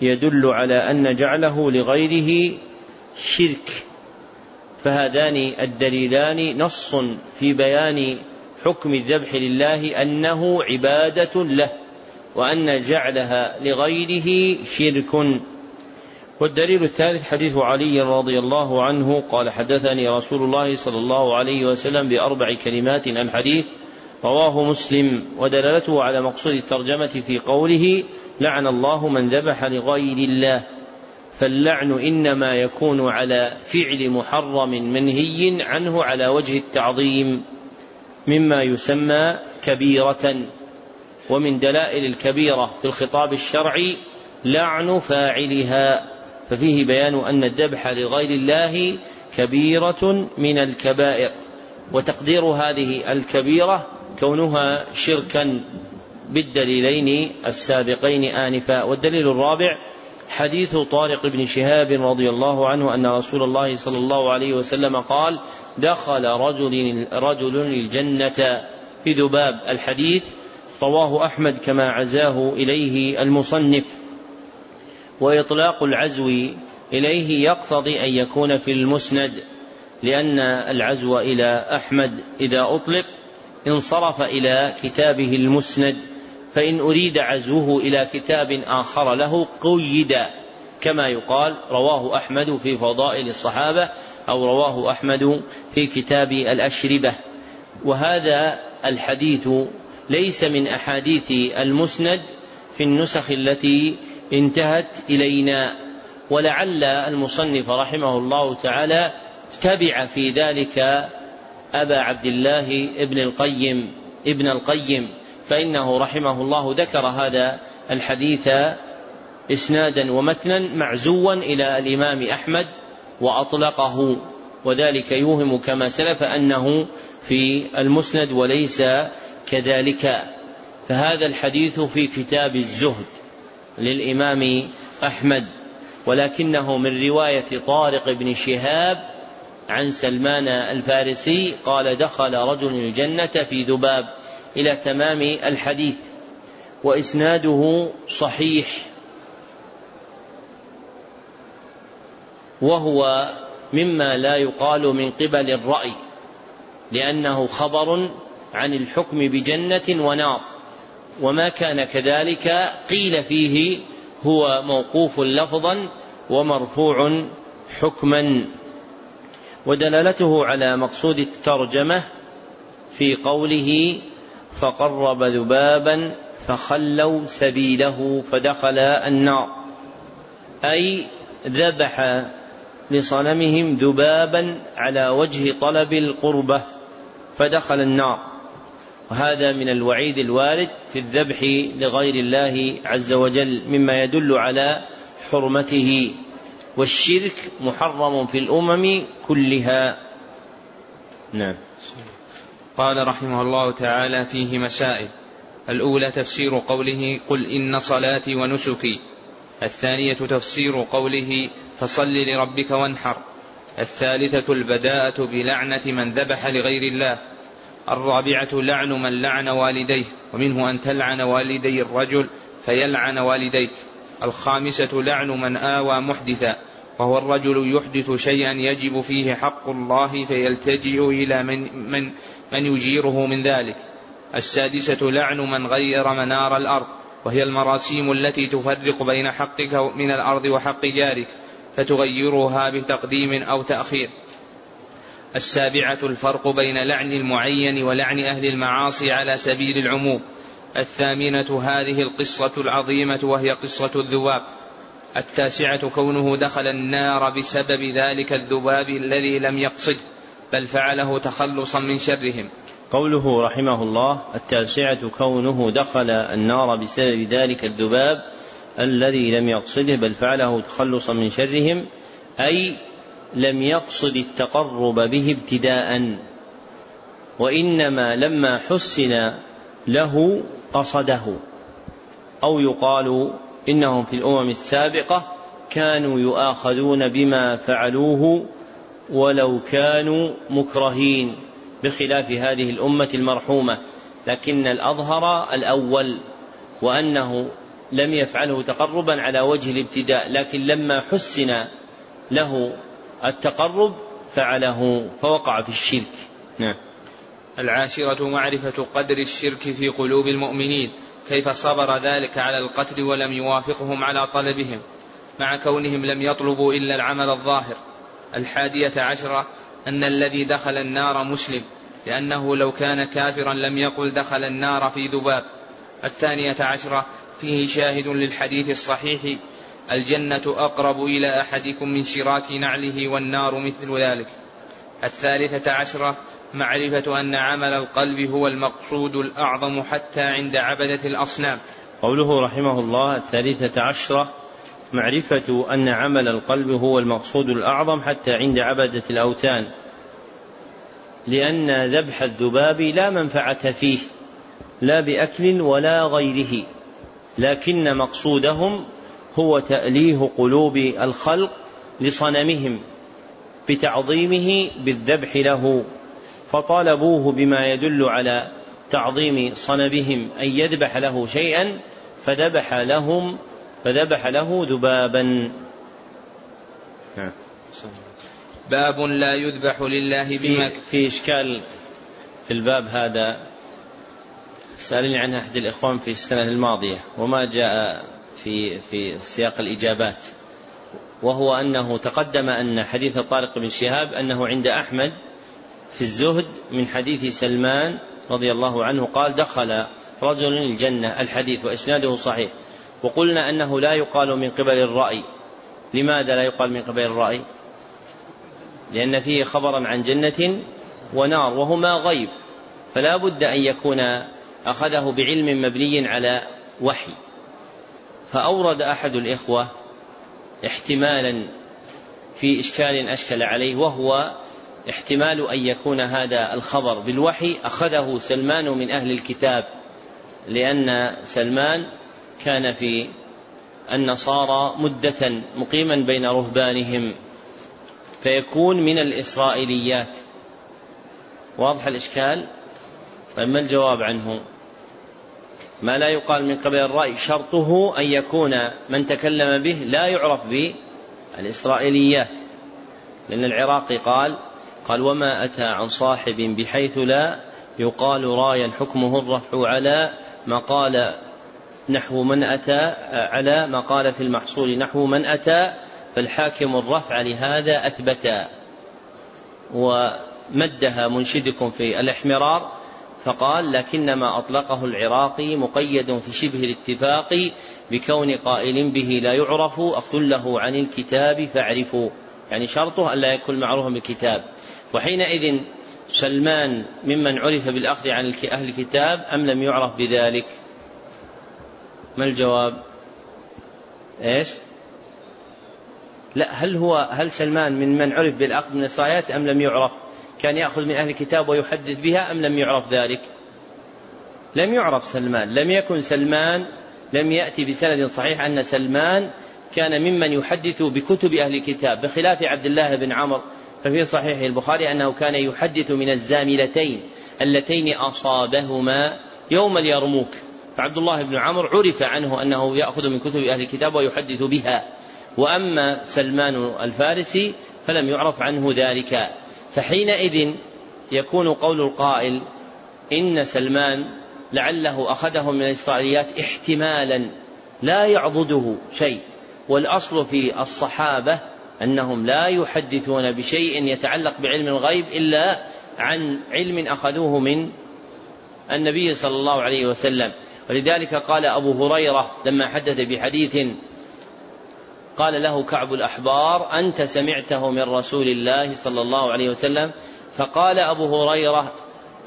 يدل على أن جعله لغيره شرك. فهذان الدليلان نص في بيان حكم الذبح لله أنه عبادة له وأن جعلها لغيره شرك. والدليل الثالث حديث علي رضي الله عنه قال حدثني رسول الله صلى الله عليه وسلم بأربع كلمات الحديث رواه مسلم ودلالته على مقصود الترجمة في قوله لعن الله من ذبح لغير الله فاللعن إنما يكون على فعل محرم منهي عنه على وجه التعظيم مما يسمى كبيرة. ومن دلائل الكبيرة في الخطاب الشرعي لعن فاعلها. ففيه بيان أن الذبح لغير الله كبيرة من الكبائر وتقدير هذه الكبيرة كونها شركا بالدليلين السابقين آنفا. والدليل الرابع حديث طارق بن شهاب رضي الله عنه أن رسول الله صلى الله عليه وسلم قال دخل رجل رجل الجنة بذباب الحديث رواه أحمد كما عزاه إليه المصنف. وإطلاق العزو إليه يقتضي أن يكون في المسند لأن العزو إلى أحمد إذا أطلق انصرف إلى كتابه المسند. فإن أريد عزوه إلى كتاب آخر له قيد كما يقال رواه أحمد في فضائل الصحابة أو رواه أحمد في كتاب الأشربة. وهذا الحديث ليس من أحاديث المسند في النسخ التي انتهت إلينا ولعل المصنف رحمه الله تعالى تبع في ذلك أبا عبد الله ابن القيم ابن القيم. فإنه رحمه الله ذكر هذا الحديث إسنادا ومتنا معزوا إلى الإمام أحمد وأطلقه وذلك يوهم كما سلف أنه في المسند وليس كذلك. فهذا الحديث في كتاب الزهد للإمام أحمد ولكنه من رواية طارق بن شهاب عن سلمان الفارسي قال دخل رجل الجنة في ذباب إلى تمام الحديث وإسناده صحيح. وهو مما لا يقال من قبل الرأي لأنه خبر عن الحكم بجنة ونار. وما كان كذلك قيل فيه هو موقوف لفظا ومرفوع حكما. ودلالته على مقصود الترجمة في قوله فقرب ذبابا فخلوا سبيله فدخل النار. أي ذبح لصنمهم ذبابا على وجه طلب القربة فدخل النار. وهذا من الوعيد الوارد في الذبح لغير الله عز وجل مما يدل على حرمته. والشرك محرم في الأمم كلها. نعم. قال رحمه الله تعالى فيه مسائل. الأولى تفسير قوله قل إن صلاتي ونسكي. الثانية تفسير قوله فصل لربك وانحر. الثالثة البداءة بلعنة من ذبح لغير الله. الرابعة لعن من لعن والديه ومنه أن تلعن والدي الرجل فيلعن والديك. الخامسة لعن من آوى محدثا وهو الرجل يحدث شيئا يجب فيه حق الله فيلتجئ إلى من, من, من يجيره من ذلك. السادسة لعن من غير منار الأرض وهي المراسيم التي تفرق بين حقك من الأرض وحق جارك فتغيرها بتقديم أو تأخير. السابعة الفرق بين لعن المعين ولعن أهل المعاصي على سبيل العموم. الثامنة هذه القصة العظيمة وهي قصة الذباب. التاسعة كونه دخل النار بسبب ذلك الذباب الذي لم يقصده. بل فعله تخلصا من شرهم. قوله رحمه الله التاسعة كونه دخل النار بسبب ذلك الذباب الذي لم يقصده بل فعله تخلصا من شرهم أي لم يقصد التقرب به ابتداء. وإنما لما حسن له قصده. أو يقال إنهم في الأمم السابقة كانوا يؤاخذون بما فعلوه ولو كانوا مكرهين بخلاف هذه الأمة المرحومة لكن الأظهر الأول وأنه لم يفعله تقربا على وجه الابتداء لكن لما حسن له التقرب فعله فوقع في الشرك. نعم. العاشرة معرفة قدر الشرك في قلوب المؤمنين كيف صبر ذلك على القتل ولم يوافقهم على طلبهم مع كونهم لم يطلبوا إلا العمل الظاهر. الحادية عشرة أن الذي دخل النار مسلم لأنه لو كان كافرا لم يقل دخل النار في ذباب. الثانية عشرة فيه شاهد للحديث الصحيح الجنة أقرب إلى أحدكم من شراك نعله والنار مثل ذلك. الثالثة عشرة معرفة أن عمل القلب هو المقصود الأعظم حتى عند عبدة الأصنام. قوله رحمه الله الثالثة عشرة معرفة أن عمل القلب هو المقصود الأعظم حتى عند عبدة الأوثان لأن ذبح الذباب لا منفعة فيه لا بأكل ولا غيره لكن مقصودهم هو تأليه قلوب الخلق لصنمهم بتعظيمه بالذبح له فطالبوه بما يدل على تعظيم صنمهم أن يذبح له شيئا فذبح لهم فذبح له ذبابا. نعم. باب لا يذبح لله بمك. في إشكال في الباب هذا. سألني عنه أحد الإخوان في السنة الماضية وما جاء في في سياق الإجابات. وهو أنه تقدم أن حديث طارق بن شهاب أنه عند أحمد في الزهد من حديث سلمان رضي الله عنه قال دخل رجل الجنة. الحديث وإسناده صحيح. وقلنا أنه لا يقال من قبل الرأي. لماذا لا يقال من قبل الرأي؟ لأن فيه خبرا عن جنة ونار وهما غيب. فلا بد أن يكون أخذه بعلم مبني على وحي. فأورد أحد الإخوة احتمالا في إشكال أشكل عليه وهو احتمال أن يكون هذا الخبر بالوحي أخذه سلمان من أهل الكتاب لأن سلمان كان في النصارى مدة مقيما بين رهبانهم فيكون من الإسرائيليات. واضح الإشكال؟ طيب ما الجواب عنه؟ ما لا يقال من قبل الرأي شرطه أن يكون من تكلم به لا يعرف بالإسرائيليات. لأن العراقي قال قال وما أتى عن صاحب بحيث لا يقال رايا حكمه الرفع على ما قال نحو من أتى على ما قال في المحصول نحو من أتى فالحاكم الرفع لهذا أثبتا. ومدها منشدكم في الإحمرار فقال لكنما أطلقه العراقي مقيد في شبه الاتفاق بكون قائل به لا يعرف أقله عن الكتاب فاعرفوا. يعني شرطه ألا يكون معروفا بالكتاب. وحينئذ سلمان ممن عرف بالأخذ عن أهل الكتاب أم لم يعرف بذلك؟ ما الجواب؟ إيش؟ لا هل هو هل سلمان من من عرف بالأخذ من الإسرائيليات أم لم يعرف؟ كان يأخذ من أهل الكتاب ويحدث بها أم لم يعرف ذلك؟ لم يعرف سلمان لم يكن سلمان لم يأتي بسند صحيح أن سلمان كان ممن يحدث بكتب أهل الكتاب بخلاف عبد الله بن عمرو ففي صحيح البخاري أنه كان يحدث من الزاملتين اللتين أصابهما يوم اليرموك. فعبد الله بن عمرو عرف عنه أنه يأخذ من كتب أهل الكتاب ويحدث بها. وأما سلمان الفارسي فلم يعرف عنه ذلك. فحينئذ يكون قول القائل إن سلمان لعله أخذه من الإسرائيليات احتمالا لا يعضده شيء. والأصل في الصحابة أنهم لا يحدثون بشيء يتعلق بعلم الغيب إلا عن علم أخذوه من النبي صلى الله عليه وسلم. ولذلك قال أبو هريرة لما حدث بحديث قال له كعب الأحبار أنت سمعته من رسول الله صلى الله عليه وسلم؟ فقال أبو هريرة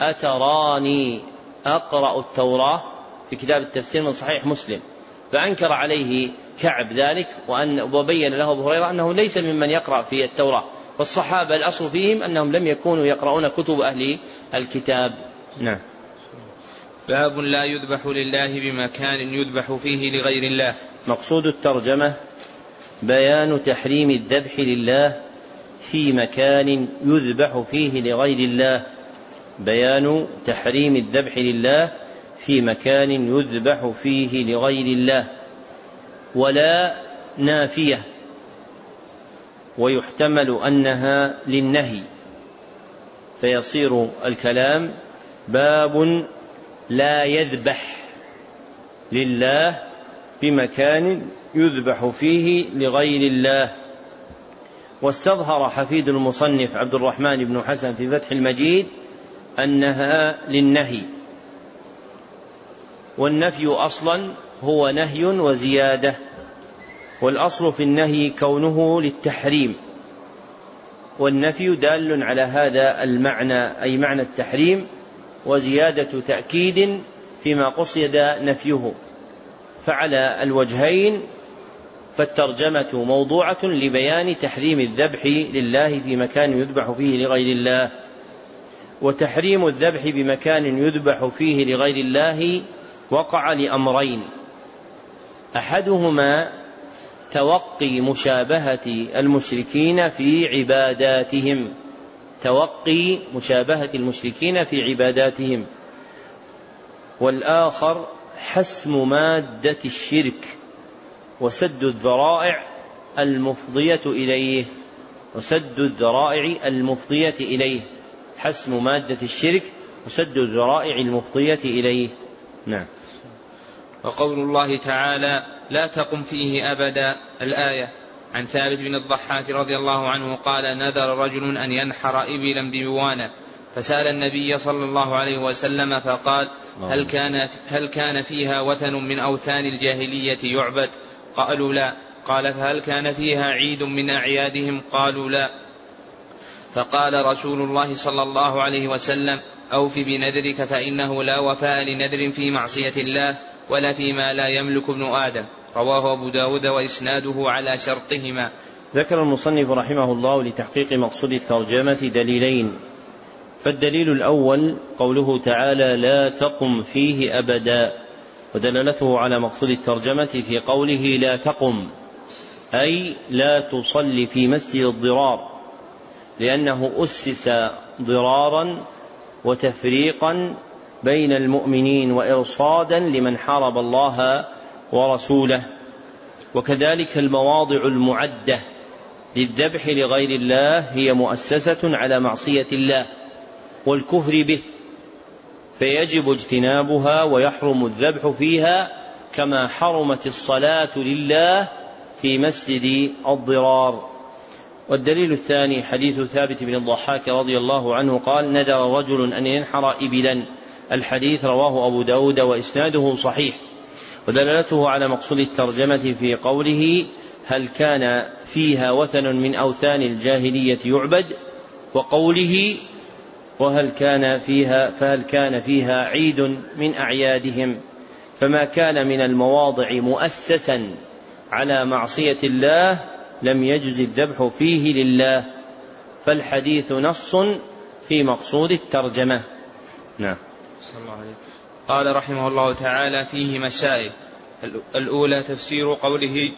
أتراني أقرأ التوراة في كتاب التفسير من صحيح مسلم. فأنكر عليه كعب ذلك وأن وبين له أبو هريرة أنه ليس ممن يقرأ في التوراة. والصحابة الأصل فيهم أنهم لم يكونوا يقرؤون كتب أهل الكتاب. نعم. باب لا يذبح لله بمكان يذبح فيه لغير الله. مقصود الترجمة بيان تحريم الذبح لله في مكان يذبح فيه لغير الله. بيان تحريم الذبح لله في مكان يذبح فيه لغير الله. ولا نافية. ويحتمل أنها للنهي. فيصير الكلام باب لا يذبح لله بمكان يذبح فيه لغير الله. واستظهر حفيد المصنف عبد الرحمن بن حسن في فتح المجيد أنها للنهي. والنفي أصلا هو نهي وزيادة. والأصل في النهي كونه للتحريم. والنفي دال على هذا المعنى أي معنى التحريم. وزيادة تأكيد فيما قصد نفيه. فعلى الوجهين فالترجمة موضوعة لبيان تحريم الذبح لله في مكان يذبح فيه لغير الله وتحريم الذبح بمكان يذبح فيه لغير الله وقع لأمرين. أحدهما توقي مشابهة المشركين في عباداتهم. توقي مشابهة المشركين في عباداتهم. والآخر حسم مادة الشرك وسد الذرائع المفضية إليه وسد الذرائع المفضية إليه. حسم مادة الشرك وسد الذرائع المفضية إليه. نعم. وقول الله تعالى لا تقم فيه أبدا الآية عن ثابت بن الضحاك رضي الله عنه قال نذر رجل أن ينحر إبلا ببوانة. فسأل النبي صلى الله عليه وسلم فقال هل كان هل كان فيها وثن من أوثان الجاهلية يعبد؟ قالوا لا. قال فهل كان فيها عيد من أعيادهم؟ قالوا لا. فقال رسول الله صلى الله عليه وسلم أوف بنذرك فإنه لا وفاء لنذر في معصية الله ولا فيما لا يملك ابن آدم. رواه أبو داود وإسناده على شرطهما. ذكر المصنف رحمه الله لتحقيق مقصود الترجمة دليلين. فالدليل الأول قوله تعالى لا تقم فيه أبدا ودلالته على مقصود الترجمة في قوله لا تقم أي لا تصلي في مسجد الضرار لأنه أسس ضرارا وتفريقا بين المؤمنين وإرصادا لمن حارب الله ورسوله وكذلك المواضع المعدة للذبح لغير الله هي مؤسسة على معصية الله والكفر به فيجب اجتنابها ويحرم الذبح فيها كما حرمت الصلاة لله في مسجد الضرار. والدليل الثاني حديث ثابت بن الضحاك رضي الله عنه قال نذر رجل أن ينحر إبلا. الحديث رواه أبو داود وإسناده صحيح. ودلالته على مقصود الترجمة في قوله هل كان فيها وثن من أوثان الجاهلية يعبد وقوله وهل كان فيها فهل كان فيها عيد من أعيادهم فما كان من المواضع مؤسسا على معصية الله لم يجز الذبح فيه لله فالحديث نص في مقصود الترجمة نعم الله. قال رحمه الله تعالى فيه مسائل. الأولى تفسير قوله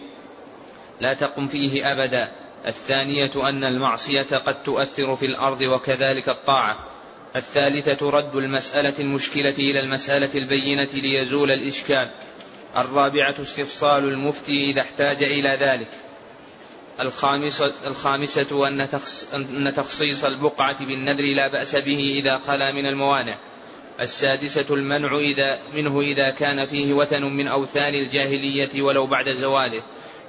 لا تقم فيه أبدا. الثانية أن المعصية قد تؤثر في الأرض وكذلك الطاعة. الثالثة رد المسألة المشكلة إلى المسألة البينة ليزول الإشكال. الرابعة استفصال المفتي إذا احتاج إلى ذلك. الخامسة, الخامسة أن, تخصيص البقعة بالنذر لا بأس به إذا خلا من الموانع. السادسة المنع إذا منه إذا كان فيه وثن من أوثان الجاهلية ولو بعد زواله.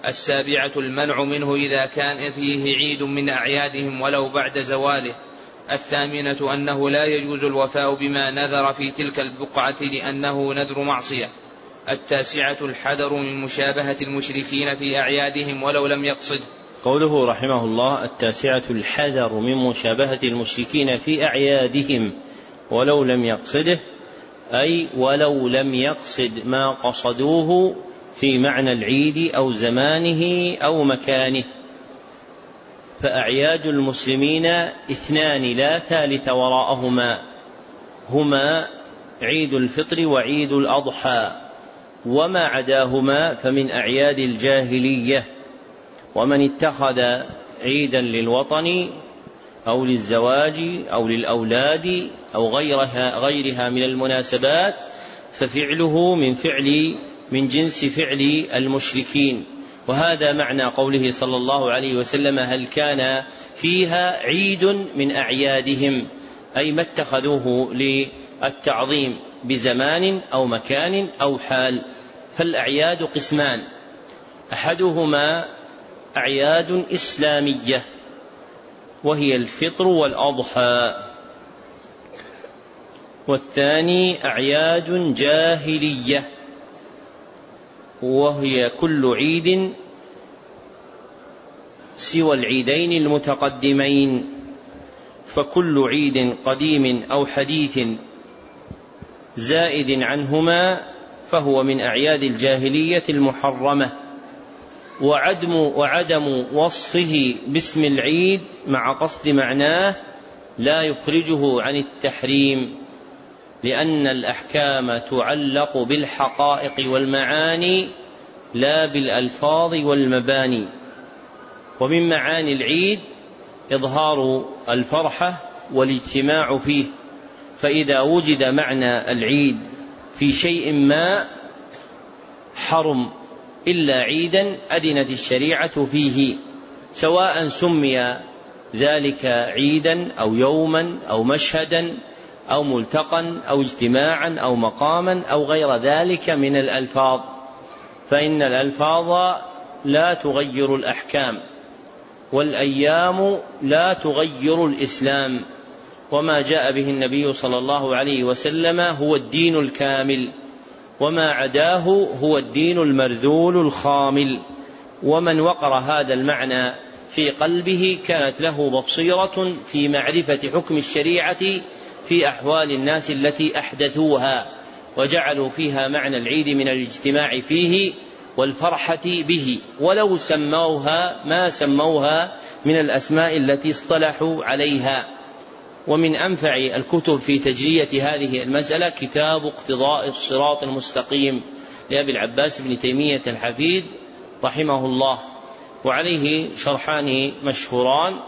السابعة المنع منه إذا كان فيه عيد من أعيادهم ولو بعد زواله. الثامنة أنه لا يجوز الوفاء بما نذر في تلك البقعة لأنه نذر معصية. التاسعة الحذر من مشابهة المشركين في أعيادهم ولو لم يقصد. قوله رحمه الله التاسعة الحذر من مشابهة المشركين في أعيادهم. ولو لم يقصده أي ولو لم يقصد ما قصدوه في معنى العيد أو زمانه أو مكانه. فأعياد المسلمين اثنان لا ثالث وراءهما هما عيد الفطر وعيد الأضحى وما عداهما فمن أعياد الجاهلية. ومن اتخذ عيدا للوطن أو للزواج أو للأولاد أو غيرها غيرها من المناسبات ففعله من فعل من جنس فعل المشركين. وهذا معنى قوله صلى الله عليه وسلم هل كان فيها عيد من أعيادهم أي ما اتخذوه للتعظيم بزمان أو مكان أو حال. فالأعياد قسمان. أحدهما أعياد إسلامية. وهي الفطر والأضحى. والثاني أعياد جاهلية وهي كل عيد سوى العيدين المتقدمين. فكل عيد قديم أو حديث زائد عنهما فهو من أعياد الجاهلية المحرمة. وعدم وعدم وصفه باسم العيد مع قصد معناه لا يخرجه عن التحريم لأن الأحكام تعلق بالحقائق والمعاني لا بالألفاظ والمباني. ومن معاني العيد إظهار الفرحة والاجتماع فيه. فإذا وجد معنى العيد في شيء ما حرم إلا عيدا أذنت الشريعة فيه سواء سمي ذلك عيدا أو يوما أو مشهدا أو ملتقا أو اجتماعا أو مقاما أو غير ذلك من الألفاظ. فإن الألفاظ لا تغير الأحكام والأيام لا تغير الإسلام. وما جاء به النبي صلى الله عليه وسلم هو الدين الكامل. وما عداه هو الدين المرذول الخامل. ومن وقر هذا المعنى في قلبه كانت له بصيرة في معرفة حكم الشريعة في أحوال الناس التي أحدثوها وجعلوا فيها معنى العيد من الاجتماع فيه والفرحة به. ولو سموها ما سموها من الأسماء التي اصطلحوا عليها. ومن أنفع الكتب في تجرية هذه المسألة كتاب اقتضاء الصراط المستقيم لأبي العباس بن تيمية الحفيد رحمه الله. وعليه شرحان مشهوران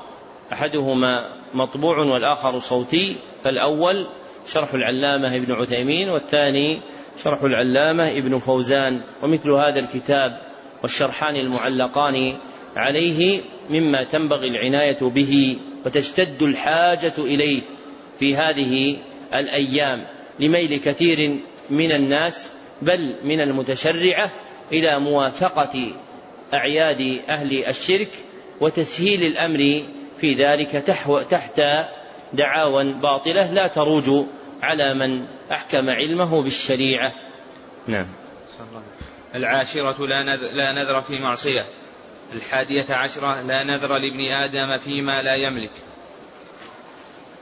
أحدهما مطبوع والآخر صوتي فالأول شرح العلامة ابن عثيمين والثاني شرح العلامة ابن فوزان ومثل هذا الكتاب والشرحان المعلقان عليه مما تنبغي العناية به. وتشتد الحاجة إليه في هذه الأيام لميل كثير من الناس بل من المتشرعة إلى موافقة أعياد أهل الشرك وتسهيل الأمر في ذلك تحت دعاوى باطلة لا تروج على من أحكم علمه بالشريعة. نعم. العاشرة لا نذر, لا نذر في معصية. الحادية عشرة لا نذر لابن آدم فيما لا يملك.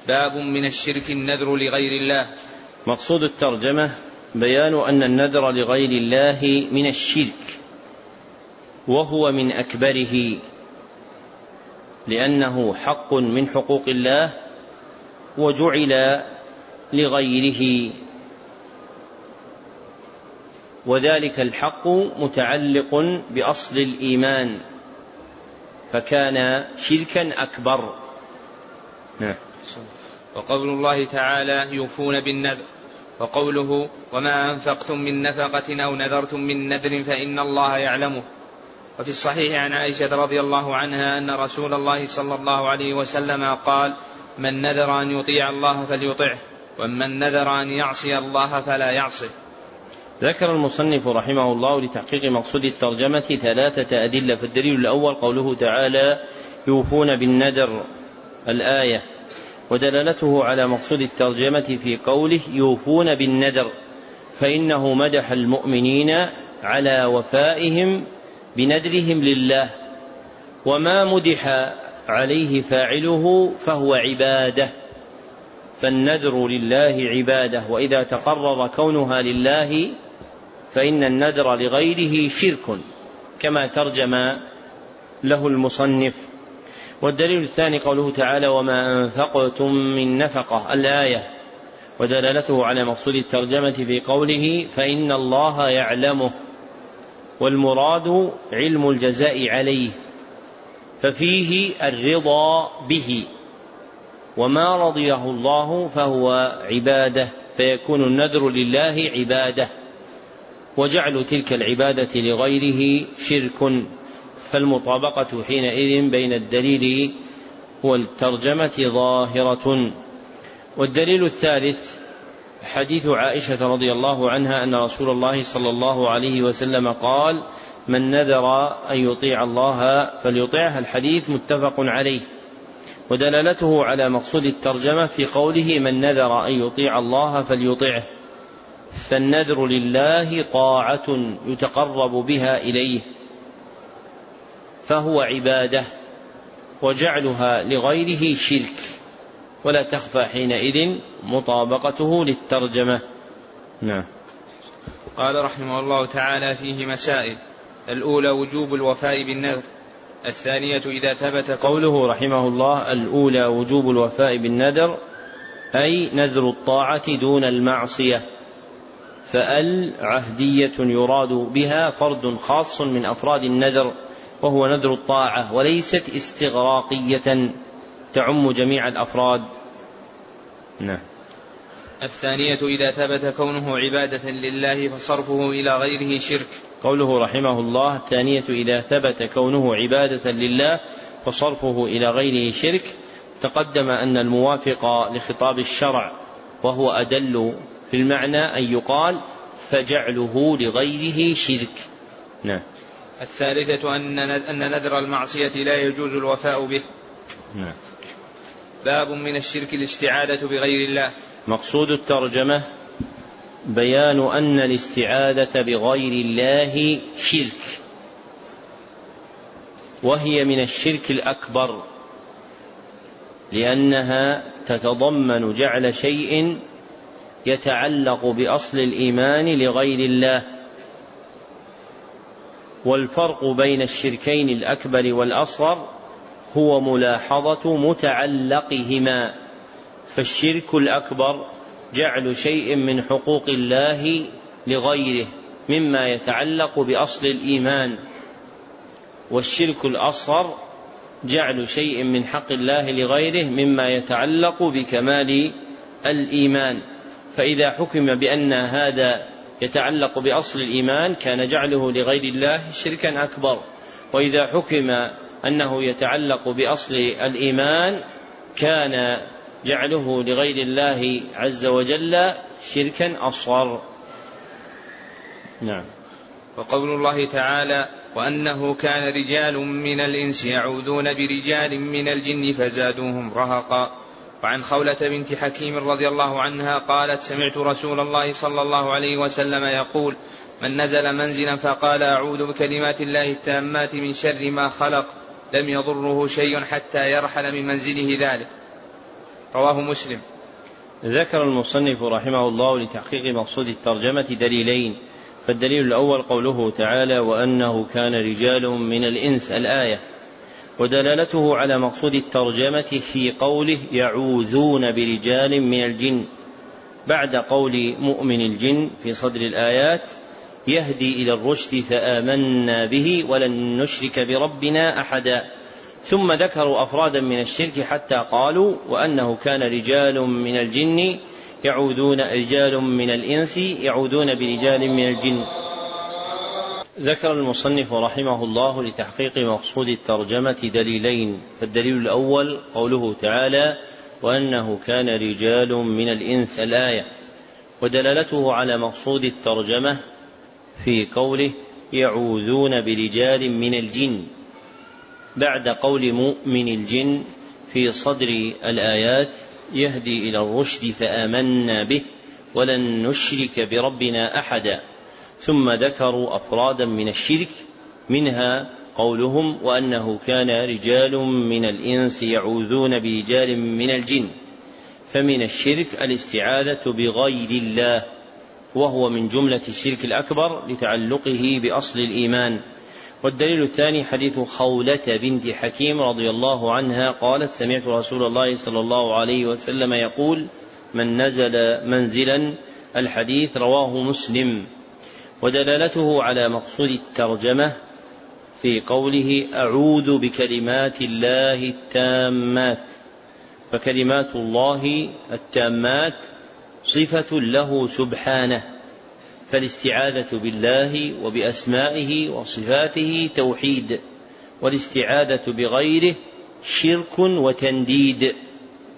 باب من الشرك النذر لغير الله. مقصود الترجمة بيان أن النذر لغير الله من الشرك وهو من أكبره لأنه حق من حقوق الله وجعل لغيره. وذلك الحق متعلق بأصل الإيمان. فكان شركا أكبر. نعم. وقول الله تعالى يوفون بالنذر وقوله وما أنفقتم من نفقة أو نذرتم من نذر فإن الله يعلمه. وفي الصحيح عن عائشة رضي الله عنها أن رسول الله صلى الله عليه وسلم قال من نذر أن يطيع الله فليطعه ومن نذر أن يعصي الله فلا يعصه. ذكر المصنف رحمه الله لتحقيق مقصود الترجمة ثلاثة أدلة. فالدليل الأول قوله تعالى يوفون بالندر الآية ودلالته على مقصود الترجمة في قوله يوفون بالندر فإنه مدح المؤمنين على وفائهم بندرهم لله وما مدح عليه فاعله فهو عبادة. فالنذر لله عبادة وإذا تقرر كونها لله فإن النذر لغيره شرك كما ترجم له المصنف. والدليل الثاني قوله تعالى وما أنفقتم من نفقة الآية. ودلالته على مقصود الترجمة في قوله فإن الله يعلمه والمراد علم الجزاء عليه ففيه الرضا به. وما رضيه الله فهو عبادة فيكون النذر لله عبادة. وجعل تلك العبادة لغيره شرك فالمطابقة حينئذ بين الدليل والترجمة ظاهرة. والدليل الثالث حديث عائشة رضي الله عنها أن رسول الله صلى الله عليه وسلم قال من نذر أن يطيع الله فليطيعه الحديث متفق عليه. ودلالته على مقصود الترجمة في قوله من نذر أن يطيع الله فليطعه. فالنذر لله طاعة يتقرب بها إليه فهو عبادة وجعلها لغيره شرك ولا تخفى حينئذ مطابقته للترجمة. نعم. قال رحمه الله تعالى فيه مسائل الأولى وجوب الوفاء بالنذر الثانية إذا ثبت قوله رحمه الله الأولى وجوب الوفاء بالنذر أي نذر الطاعة دون المعصية. فأل عهدية يراد بها فرد خاص من أفراد النذر وهو نذر الطاعة وليست استغراقية تعم جميع الأفراد. نعم. الثانية إذا ثبت كونه عبادة لله فصرفه إلى غيره شرك. قوله رحمه الله الثانية إذا ثبت كونه عبادة لله فصرفه إلى غيره شرك تقدم أن الموافق لخطاب الشرع وهو أدل في المعنى أن يقال فجعله لغيره شرك. نعم. الثالثة أن أن نذر المعصية لا يجوز الوفاء به. نعم. باب من الشرك الاستعاذة بغير الله. مقصود الترجمة بيان أن الاستعاذة بغير الله شرك. وهي من الشرك الأكبر لأنها تتضمن جعل شيء يتعلق بأصل الإيمان لغير الله والفرق بين الشركين الأكبر والأصغر هو ملاحظة متعلقهما فالشرك الأكبر جعل شيء من حقوق الله لغيره مما يتعلق بأصل الإيمان والشرك الأصغر جعل شيء من حق الله لغيره مما يتعلق بكمال الإيمان. فإذا حكم بأن هذا يتعلق بأصل الإيمان كان جعله لغير الله شركا أكبر. وإذا حكم أنه يتعلق بأصل الإيمان كان جعله لغير الله عز وجل شركا أصغر. نعم. وقول الله تعالى وأنه كان رجال من الإنس يعوذون برجال من الجن فزادوهم رهقا. وعن خولة بنت حكيم رضي الله عنها قالت سمعت رسول الله صلى الله عليه وسلم يقول من نزل منزلا فقال أعوذ بكلمات الله التامات من شر ما خلق لم يضره شيء حتى يرحل من منزله ذلك رواه مسلم. ذكر المصنف رحمه الله لتحقيق مقصود الترجمة دليلين فالدليل الأول قوله تعالى وأنه كان رجال من الإنس الآية. ودلالته على مقصود الترجمة في قوله يعوذون برجال من الجن بعد قول مؤمن الجن في صدر الآيات يهدي إلى الرشد فآمنا به ولن نشرك بربنا أحدا. ثم ذكروا أفرادا من الشرك حتى قالوا وأنه كان رجال من الجن يعودون رجال من الإنس يعودون برجال من الجن. ذكر المصنف رحمه الله لتحقيق مقصود الترجمة دليلين فالدليل الأول قوله تعالى وأنه كان رجال من الإنس الآية ودلالته على مقصود الترجمة في قوله يعوذون برجال من الجن بعد قول مؤمن الجن في صدر الآيات يهدي إلى الرشد فآمنا به ولن نشرك بربنا أحدا ثم ذكروا أفرادا من الشرك منها قولهم وأنه كان رجال من الإنس يعوذون برجال من الجن. فمن الشرك الاستعاذة بغير الله وهو من جملة الشرك الأكبر لتعلقه بأصل الإيمان. والدليل الثاني حديث خولة بنت حكيم رضي الله عنها قالت سمعت رسول الله صلى الله عليه وسلم يقول من نزل منزلا الحديث رواه مسلم. ودلالته على مقصود الترجمة في قوله أعوذ بكلمات الله التامات. فكلمات الله التامات صفة له سبحانه فالاستعاذة بالله وبأسمائه وصفاته توحيد والاستعاذة بغيره شرك وتنديد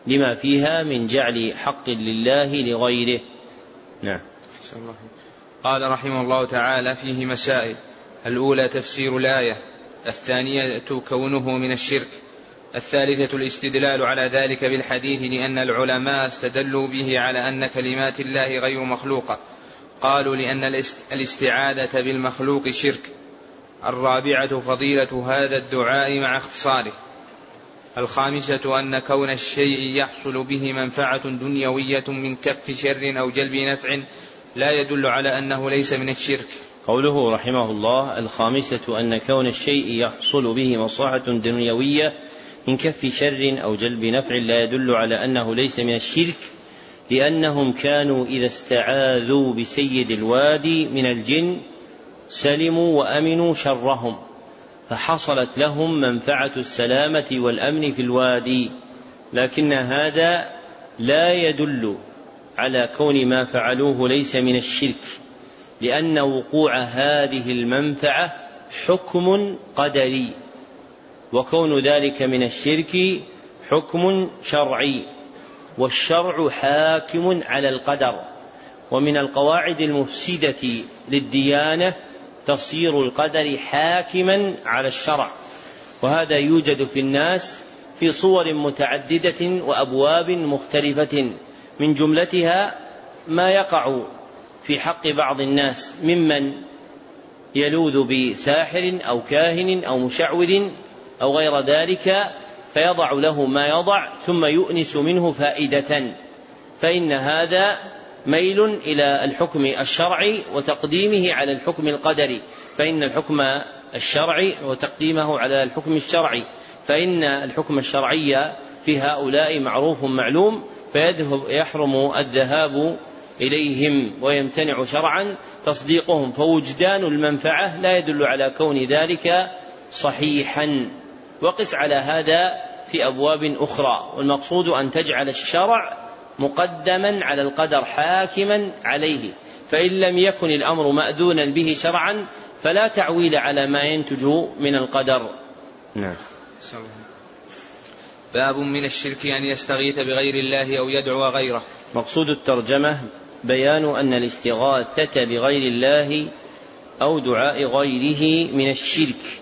لما فيها من جعل حق لله لغيره. نعم. قال رحمه الله تعالى فيه مسائل. الأولى تفسير الآية الثانية كونه من الشرك الثالثة الاستدلال على ذلك بالحديث لأن العلماء استدلوا به على أن كلمات الله غير مخلوقة. قالوا لأن الاستعاذة بالمخلوق شرك. الرابعة فضيلة هذا الدعاء مع اختصاره. الخامسة أن كون الشيء يحصل به منفعة دنيوية من كف شر أو جلب نفع لا يدل على أنه ليس من الشرك. قوله رحمه الله الخامسة أن كون الشيء يحصل به مصلحة دنيوية من كف شر أو جلب نفع لا يدل على أنه ليس من الشرك لأنهم كانوا إذا استعاذوا بسيد الوادي من الجن سلموا وأمنوا شرهم فحصلت لهم منفعة السلامة والأمن في الوادي لكن هذا لا يدل على كون ما فعلوه ليس من الشرك لأن وقوع هذه المنفعة حكم قدري وكون ذلك من الشرك حكم شرعي والشرع حاكم على القدر ومن القواعد المفسدة للديانة تصير القدر حاكما على الشرع وهذا يوجد في الناس في صور متعددة وأبواب مختلفة. من جملتها ما يقع في حق بعض الناس ممن يلوذ بساحر أو كاهن أو مشعوذ أو غير ذلك فيضع له ما يضع ثم يؤنس منه فائدة. فإن هذا ميل إلى الحكم الشرعي وتقديمه على الحكم القدري. فإن الحكم الشرعي وتقديمه على الحكم الشرعي. فإن الحكم الشرعي في هؤلاء معروف معلوم فيذهب يحرم الذهاب إليهم ويمتنع شرعا تصديقهم فوجدان المنفعة لا يدل على كون ذلك صحيحا. وقس على هذا في أبواب أخرى والمقصود أن تجعل الشرع مقدما على القدر حاكما عليه فإن لم يكن الأمر مأذونا به شرعا فلا تعويل على ما ينتج من القدر. نعم. باب من الشرك أن يستغيث بغير الله أو يدعو غيره مقصود الترجمة بيان أن الاستغاثة بغير الله أو دعاء غيره من الشرك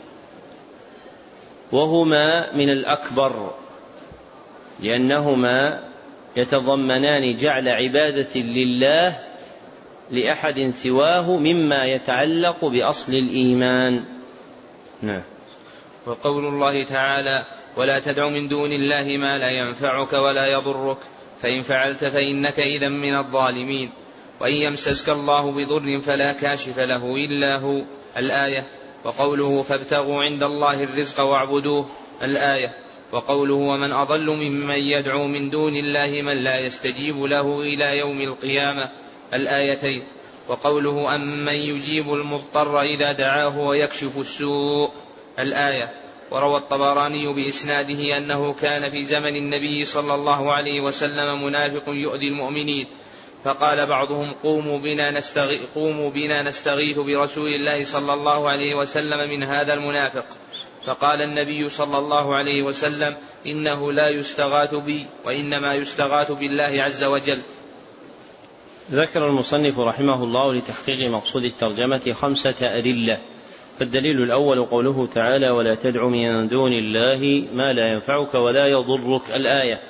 وهما من الأكبر لأنهما يتضمنان جعل عبادة لله لأحد سواه مما يتعلق بأصل الإيمان. نعم. وقول الله تعالى: ولا تدع من دون الله ما لا ينفعك ولا يضرك فإن فعلت فإنك إذا من الظالمين. وإن يمسسك الله بضر فلا كاشف له إلا هو. الآية وقوله فابتغوا عند الله الرزق واعبدوه. الآية وقوله ومن أضل ممن يدعو من دون الله من لا يستجيب له إلى يوم القيامة. الآيتين وقوله أمن يجيب المضطر إذا دعاه ويكشف السوء. الآية وروى الطبراني بإسناده أنه كان في زمن النبي صلى الله عليه وسلم منافق يؤذي المؤمنين فقال بعضهم قوموا بنا نستغيث قوموا بنا نستغيث برسول الله صلى الله عليه وسلم من هذا المنافق فقال النبي صلى الله عليه وسلم إنه لا يستغاث بي وإنما يستغاث بالله عز وجل ذكر المصنف رحمه الله لتحقيق مقصود الترجمة خمسة أدلة. فالدليل الأول قوله تعالى ولا تدع من دون الله ما لا ينفعك ولا يضرك الآية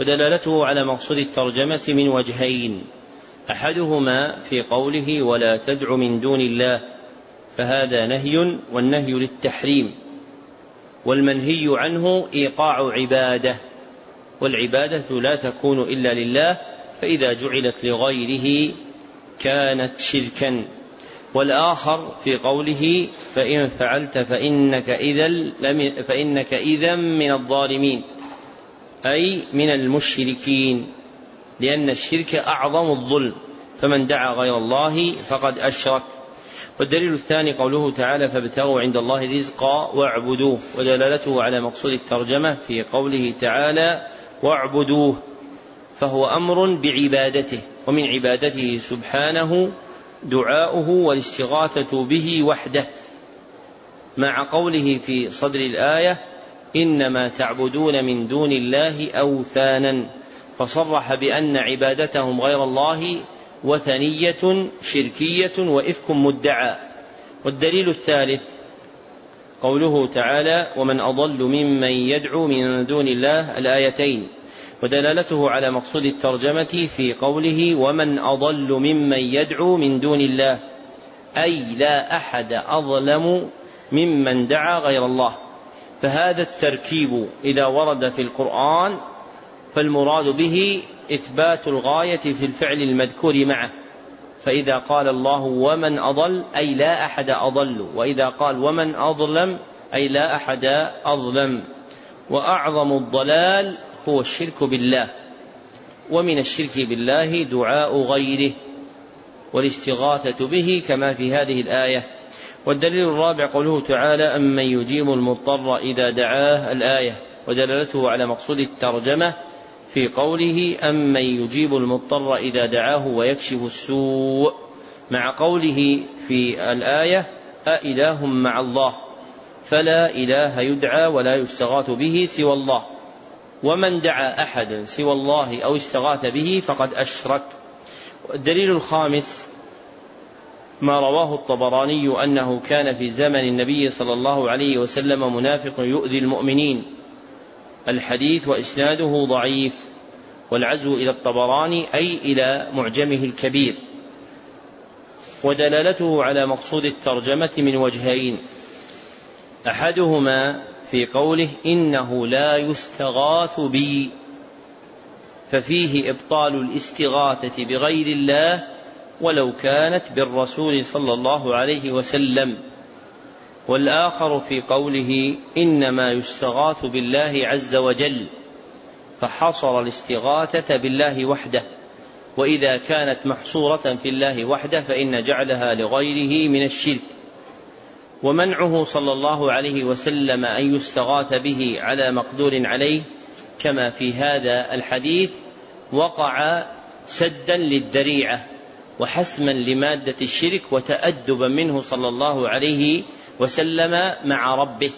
ودلالته على مقصود الترجمة من وجهين أحدهما في قوله ولا تدع من دون الله فهذا نهي والنهي للتحريم والمنهي عنه إيقاع عبادة والعبادة لا تكون إلا لله فإذا جعلت لغيره كانت شركا. والآخر في قوله فإن فعلت فإنك إذا فإنك إذا من الظالمين أي من المشركين لأن الشرك أعظم الظلم فمن دعا غير الله فقد أشرك. والدليل الثاني قوله تعالى فابتغوا عند الله رزقا واعبدوه ودلالته على مقصود الترجمة في قوله تعالى واعبدوه فهو أمر بعبادته ومن عبادته سبحانه دعاؤه والاستغاثة به وحده. مع قوله في صدر الآية إنما تعبدون من دون الله أوثانا. فصرح بأن عبادتهم غير الله وثنية شركية وإفك مدعى. والدليل الثالث قوله تعالى ومن أضل ممن يدعو من دون الله الآيتين ودلالته على مقصود الترجمة في قوله ومن أضل ممن يدعو من دون الله أي لا أحد أظلم ممن دعا غير الله. فهذا التركيب إذا ورد في القرآن فالمراد به إثبات الغاية في الفعل المذكور معه. فإذا قال الله ومن أضل أي لا أحد أضل. وإذا قال ومن أظلم أي لا أحد أظلم. وأعظم الضلال هو الشرك بالله ومن الشرك بالله دعاء غيره والاستغاثة به كما في هذه الآية. والدليل الرابع قوله تعالى أمن يجيب المضطر إذا دعاه الآية. ودلالته على مقصود الترجمة في قوله أمن يجيب المضطر إذا دعاه ويكشف السوء مع قوله في الآية أإله مع الله فلا إله يدعى ولا يستغاث به سوى الله. ومن دعا أحدا سوى الله أو استغاث به فقد أشرك. الدليل الخامس ما رواه الطبراني أنه كان في زمن النبي صلى الله عليه وسلم منافق يؤذي المؤمنين. الحديث وإسناده ضعيف والعزو إلى الطبراني أي إلى معجمه الكبير. ودلالته على مقصود الترجمة من وجهين. أحدهما في قوله إنه لا يستغاث بي ففيه إبطال الاستغاثة بغير الله ولو كانت بالرسول صلى الله عليه وسلم. والآخر في قوله إنما يستغاث بالله عز وجل فحصر الاستغاثة بالله وحده وإذا كانت محصورة في الله وحده فإن جعلها لغيره من الشرك. ومنعه صلى الله عليه وسلم أن يستغاث به على مقدور عليه كما في هذا الحديث وقع سدا للذريعة وحسما لمادة الشرك وتأدبا منه صلى الله عليه وسلم مع ربه.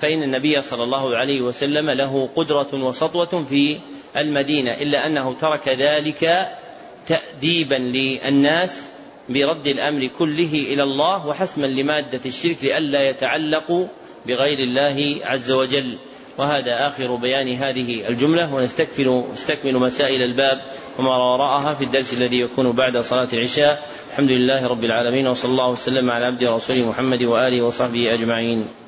فإن النبي صلى الله عليه وسلم له قدرة وسطوة في المدينة إلا أنه ترك ذلك تأديبا للناس برد الأمر كله إلى الله وحسما لمادة الشرك لئلا يتعلقوا بغير الله عز وجل. وهذا آخر بيان هذه الجملة ونستكمل نستكمل مسائل الباب وما وراءها في الدرس الذي يكون بعد صلاة العشاء. الحمد لله رب العالمين وصلى الله وسلم على عبد رسوله محمد وآله وصحبه أجمعين.